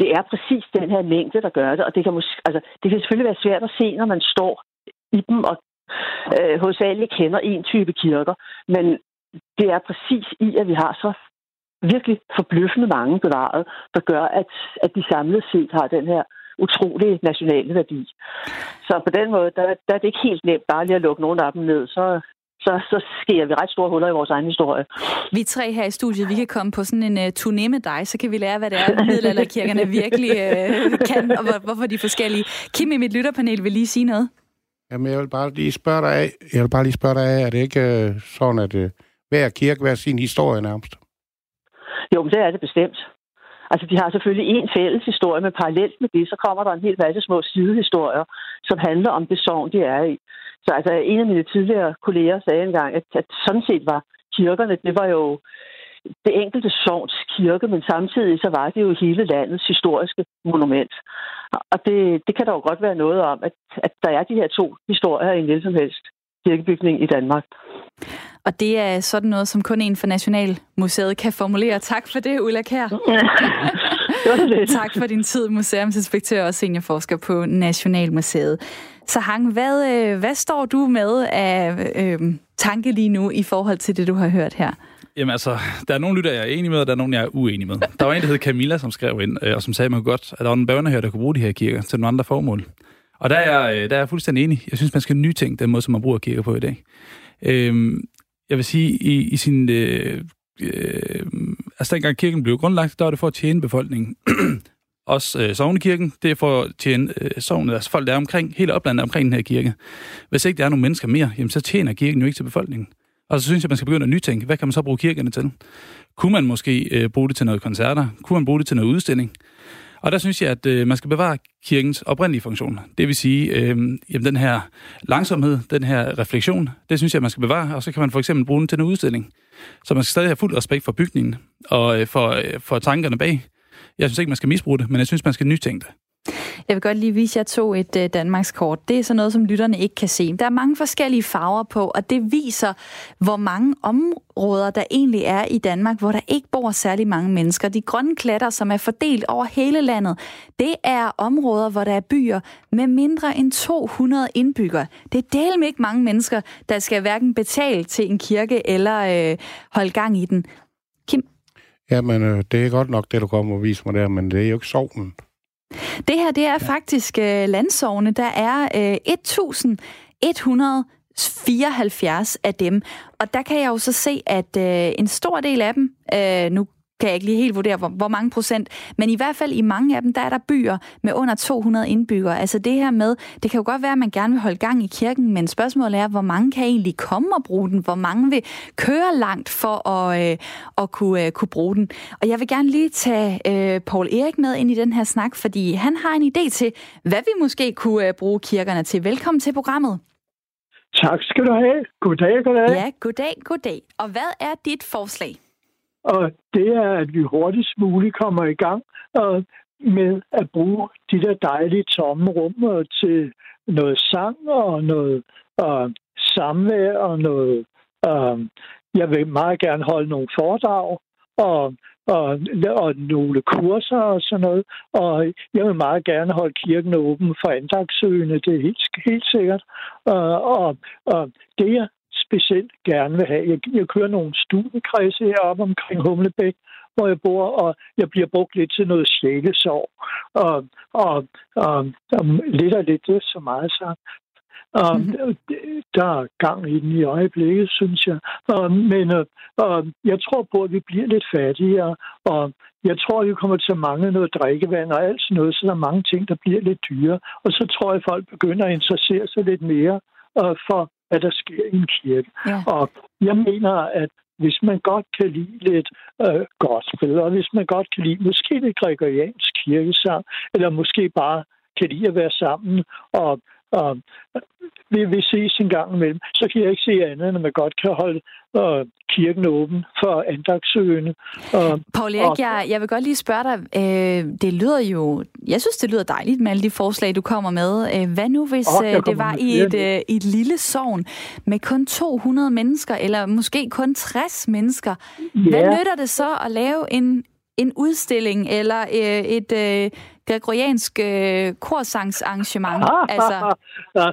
det er præcis den her mængde, der gør det, og det kan, måske, altså, det kan selvfølgelig være svært at se, når man står i dem og øh, hovedsageligt kender en type kirker, men det er præcis i, at vi har så virkelig forbløffende mange bevaret, der gør, at, at de samlet set har den her utrolige nationale værdi. Så på den måde, der, der er det ikke helt nemt bare lige at lukke nogle af dem ned, så, så, så sker vi ret store huller i vores egen historie.
Vi tre her i studiet, vi kan komme på sådan en uh, turné med dig, så kan vi lære, hvad det er, middelalderkirkerne virkelig uh, kan, og hvor, hvorfor de er forskellige. Kim i mit lytterpanel vil lige sige noget.
Jamen, jeg vil bare lige spørge dig af, jeg vil bare lige spørge dig af, er det ikke øh, sådan, at øh, hver kirke hver sin historie nærmest?
Jo, men det er det bestemt. Altså, de har selvfølgelig en fælles historie, men parallelt med det, så kommer der en hel masse små sidehistorier, som handler om det sovn, de er i. Så altså, en af mine tidligere kolleger sagde engang, at, at sådan set var kirkerne, det var jo det enkelte sovns kirke, men samtidig så var det jo hele landets historiske monument. Og det, det kan der jo godt være noget om, at, at der er de her to historier i en hvilken som helst kirkebygning i Danmark.
Og det er sådan noget, som kun en for Nationalmuseet kan formulere. Tak for det, Ulla Kær. tak for din tid, museumsinspektør og seniorforsker på Nationalmuseet. Så Hang, hvad, øh, hvad står du med af øh, tanke lige nu i forhold til det, du har hørt her?
Jamen altså, der er nogle lytter, jeg er enig med, og der er nogle, jeg er uenig med. Der var en, der hed Camilla, som skrev ind, øh, og som sagde mig godt, at der var en børnehør, der kunne bruge de her kirker til nogle andre formål. Og der er, jeg, øh, der er jeg fuldstændig enig. Jeg synes, man skal nytænke den måde, som man bruger kirker på i dag. Øhm, jeg vil sige, i, i sin... Øh, øh, altså, dengang kirken blev grundlagt, der var det for at tjene befolkningen. også øh, sovnekirken, det er for at tjene øh, sovnet, altså folk, der er omkring, hele oplandet omkring den her kirke. Hvis ikke der er nogen mennesker mere, jamen, så tjener kirken jo ikke til befolkningen. Og så synes jeg, man skal begynde at nytænke, hvad kan man så bruge kirkerne til? Kunne man måske øh, bruge det til noget koncerter? Kunne man bruge det til noget udstilling? Og der synes jeg, at øh, man skal bevare kirkens oprindelige funktion. Det vil sige, øh, jamen, den her langsomhed, den her refleksion, det synes jeg, man skal bevare, og så kan man for eksempel bruge den til en udstilling. Så man skal stadig have fuld respekt for bygningen og øh, for, øh, for tankerne bag. Jeg synes ikke, man skal misbruge det, men jeg synes, man skal nytænke det.
Jeg vil godt lige vise jer to et øh, Danmarks kort. Det er sådan noget, som lytterne ikke kan se. Der er mange forskellige farver på, og det viser, hvor mange områder der egentlig er i Danmark, hvor der ikke bor særlig mange mennesker. De grønne klatter, som er fordelt over hele landet, det er områder, hvor der er byer med mindre end 200 indbyggere. Det er del med ikke mange mennesker, der skal hverken betale til en kirke eller øh, holde gang i den. Kim?
Jamen, øh, det er godt nok det, du kommer og viser mig der, men det er jo ikke sovnen.
Det her, det er ja. faktisk øh, landsovne. Der er øh, 1174 af dem. Og der kan jeg jo så se, at øh, en stor del af dem, øh, nu kan jeg ikke lige helt vurdere, hvor, hvor mange procent, men i hvert fald i mange af dem, der er der byer med under 200 indbyggere. Altså det her med, det kan jo godt være, at man gerne vil holde gang i kirken, men spørgsmålet er, hvor mange kan egentlig komme og bruge den? Hvor mange vil køre langt for at, øh, at kunne, øh, kunne bruge den? Og jeg vil gerne lige tage øh, Paul Erik med ind i den her snak, fordi han har en idé til, hvad vi måske kunne øh, bruge kirkerne til. Velkommen til programmet.
Tak skal du have. Goddag, goddag.
Ja, goddag, goddag. Og hvad er dit forslag?
Og det er, at vi hurtigst muligt kommer i gang og med at bruge de der dejlige tomme rum til noget sang og noget og samvær og noget... Øh, jeg vil meget gerne holde nogle foredrag og, og, og nogle kurser og sådan noget. Og jeg vil meget gerne holde kirken åben for andagtsøgende, det er helt, helt sikkert. Og, og, og det, jeg specielt gerne vil have. Jeg, jeg kører nogle studiekredse heroppe omkring Humlebæk, hvor jeg bor, og jeg bliver brugt lidt til noget sjælesår. Og, og, og, og lidt og lidt, det er så meget sagt. Og mm-hmm. der er gang i den i øjeblikket, synes jeg. Og, men og jeg tror på, at vi bliver lidt fattigere, og jeg tror, at vi kommer til at mangle noget drikkevand og alt sådan noget, så der er mange ting, der bliver lidt dyre. Og så tror jeg, at folk begynder at interessere sig lidt mere uh, for hvad der sker i en kirke. Ja. Og jeg mener, at hvis man godt kan lide lidt øh, gospel, og hvis man godt kan lide måske lidt gregoriansk kirkesang, eller måske bare kan lide at være sammen og og vi vil ses en gang imellem, så kan jeg ikke se andet, end at man godt kan holde øh, kirken åben for andagtsøgende.
Øh, Paul Erik, og, jeg, jeg vil godt lige spørge dig, øh, det lyder jo, jeg synes, det lyder dejligt med alle de forslag, du kommer med. Øh, hvad nu, hvis øh, det var i et, øh, et lille sovn med kun 200 mennesker, eller måske kun 60 mennesker? Ja. Hvad nytter det så at lave en, en udstilling eller øh, et øh, gregoriansk øh, korsangsarrangement? altså...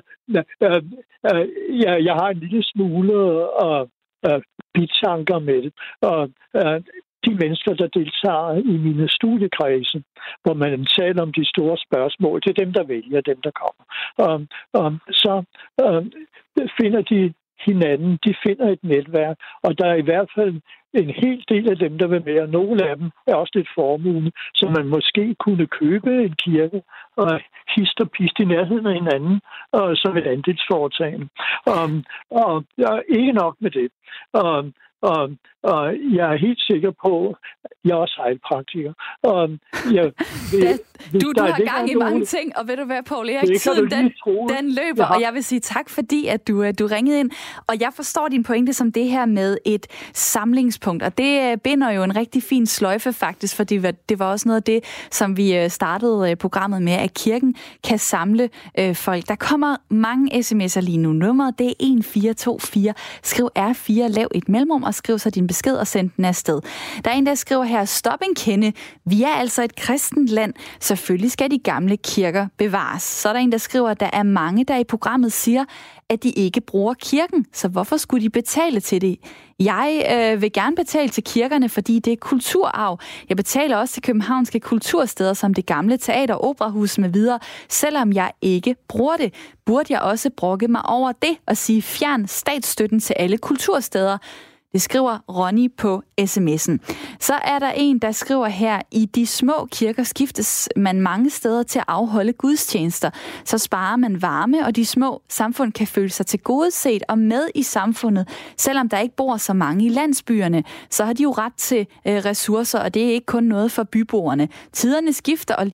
ja, jeg har en lille smule og uh, bitanker med det. Og uh, de mennesker, der deltager i mine studiekredse, hvor man taler om de store spørgsmål, det er dem, der vælger, dem, der kommer. Um, um, så uh, finder de hinanden, de finder et netværk, og der er i hvert fald en hel del af dem, der vil med, og nogle af dem er også lidt formue, så man måske kunne købe en kirke og hist og pist i nærheden af hinanden, og som et andelsforetagende. Um, og, og og ikke nok med det. Um, og, og jeg er helt sikker på, jeg er også heilpraktiker. Og jeg,
det, du, du har gang i mange ting, og ved du hvad, Paul Erik, tiden den, den løber, ja. og jeg vil sige tak, fordi at du, øh, du ringede ind. Og jeg forstår din pointe som det her med et samlingspunkt, og det øh, binder jo en rigtig fin sløjfe faktisk, for det var, det var også noget af det, som vi øh, startede programmet med, at kirken kan samle øh, folk. Der kommer mange sms'er lige nu. Nummeret det er 1424. Skriv R4, lav et mellemrum, og skriv så din besked og send den afsted. Der er en, der skriver her, stop en kende. Vi er altså et kristent land. Selvfølgelig skal de gamle kirker bevares. Så er der en, der skriver, at der er mange, der i programmet siger, at de ikke bruger kirken. Så hvorfor skulle de betale til det? Jeg øh, vil gerne betale til kirkerne, fordi det er kulturarv. Jeg betaler også til københavnske kultursteder som det gamle teater, operahus med videre. Selvom jeg ikke bruger det, burde jeg også brokke mig over det og sige fjern statsstøtten til alle kultursteder. Det skriver Ronny på sms'en. Så er der en, der skriver her, i de små kirker skiftes man mange steder til at afholde gudstjenester. Så sparer man varme, og de små samfund kan føle sig til gode set og med i samfundet. Selvom der ikke bor så mange i landsbyerne, så har de jo ret til øh, ressourcer, og det er ikke kun noget for byboerne. Tiderne skifter, og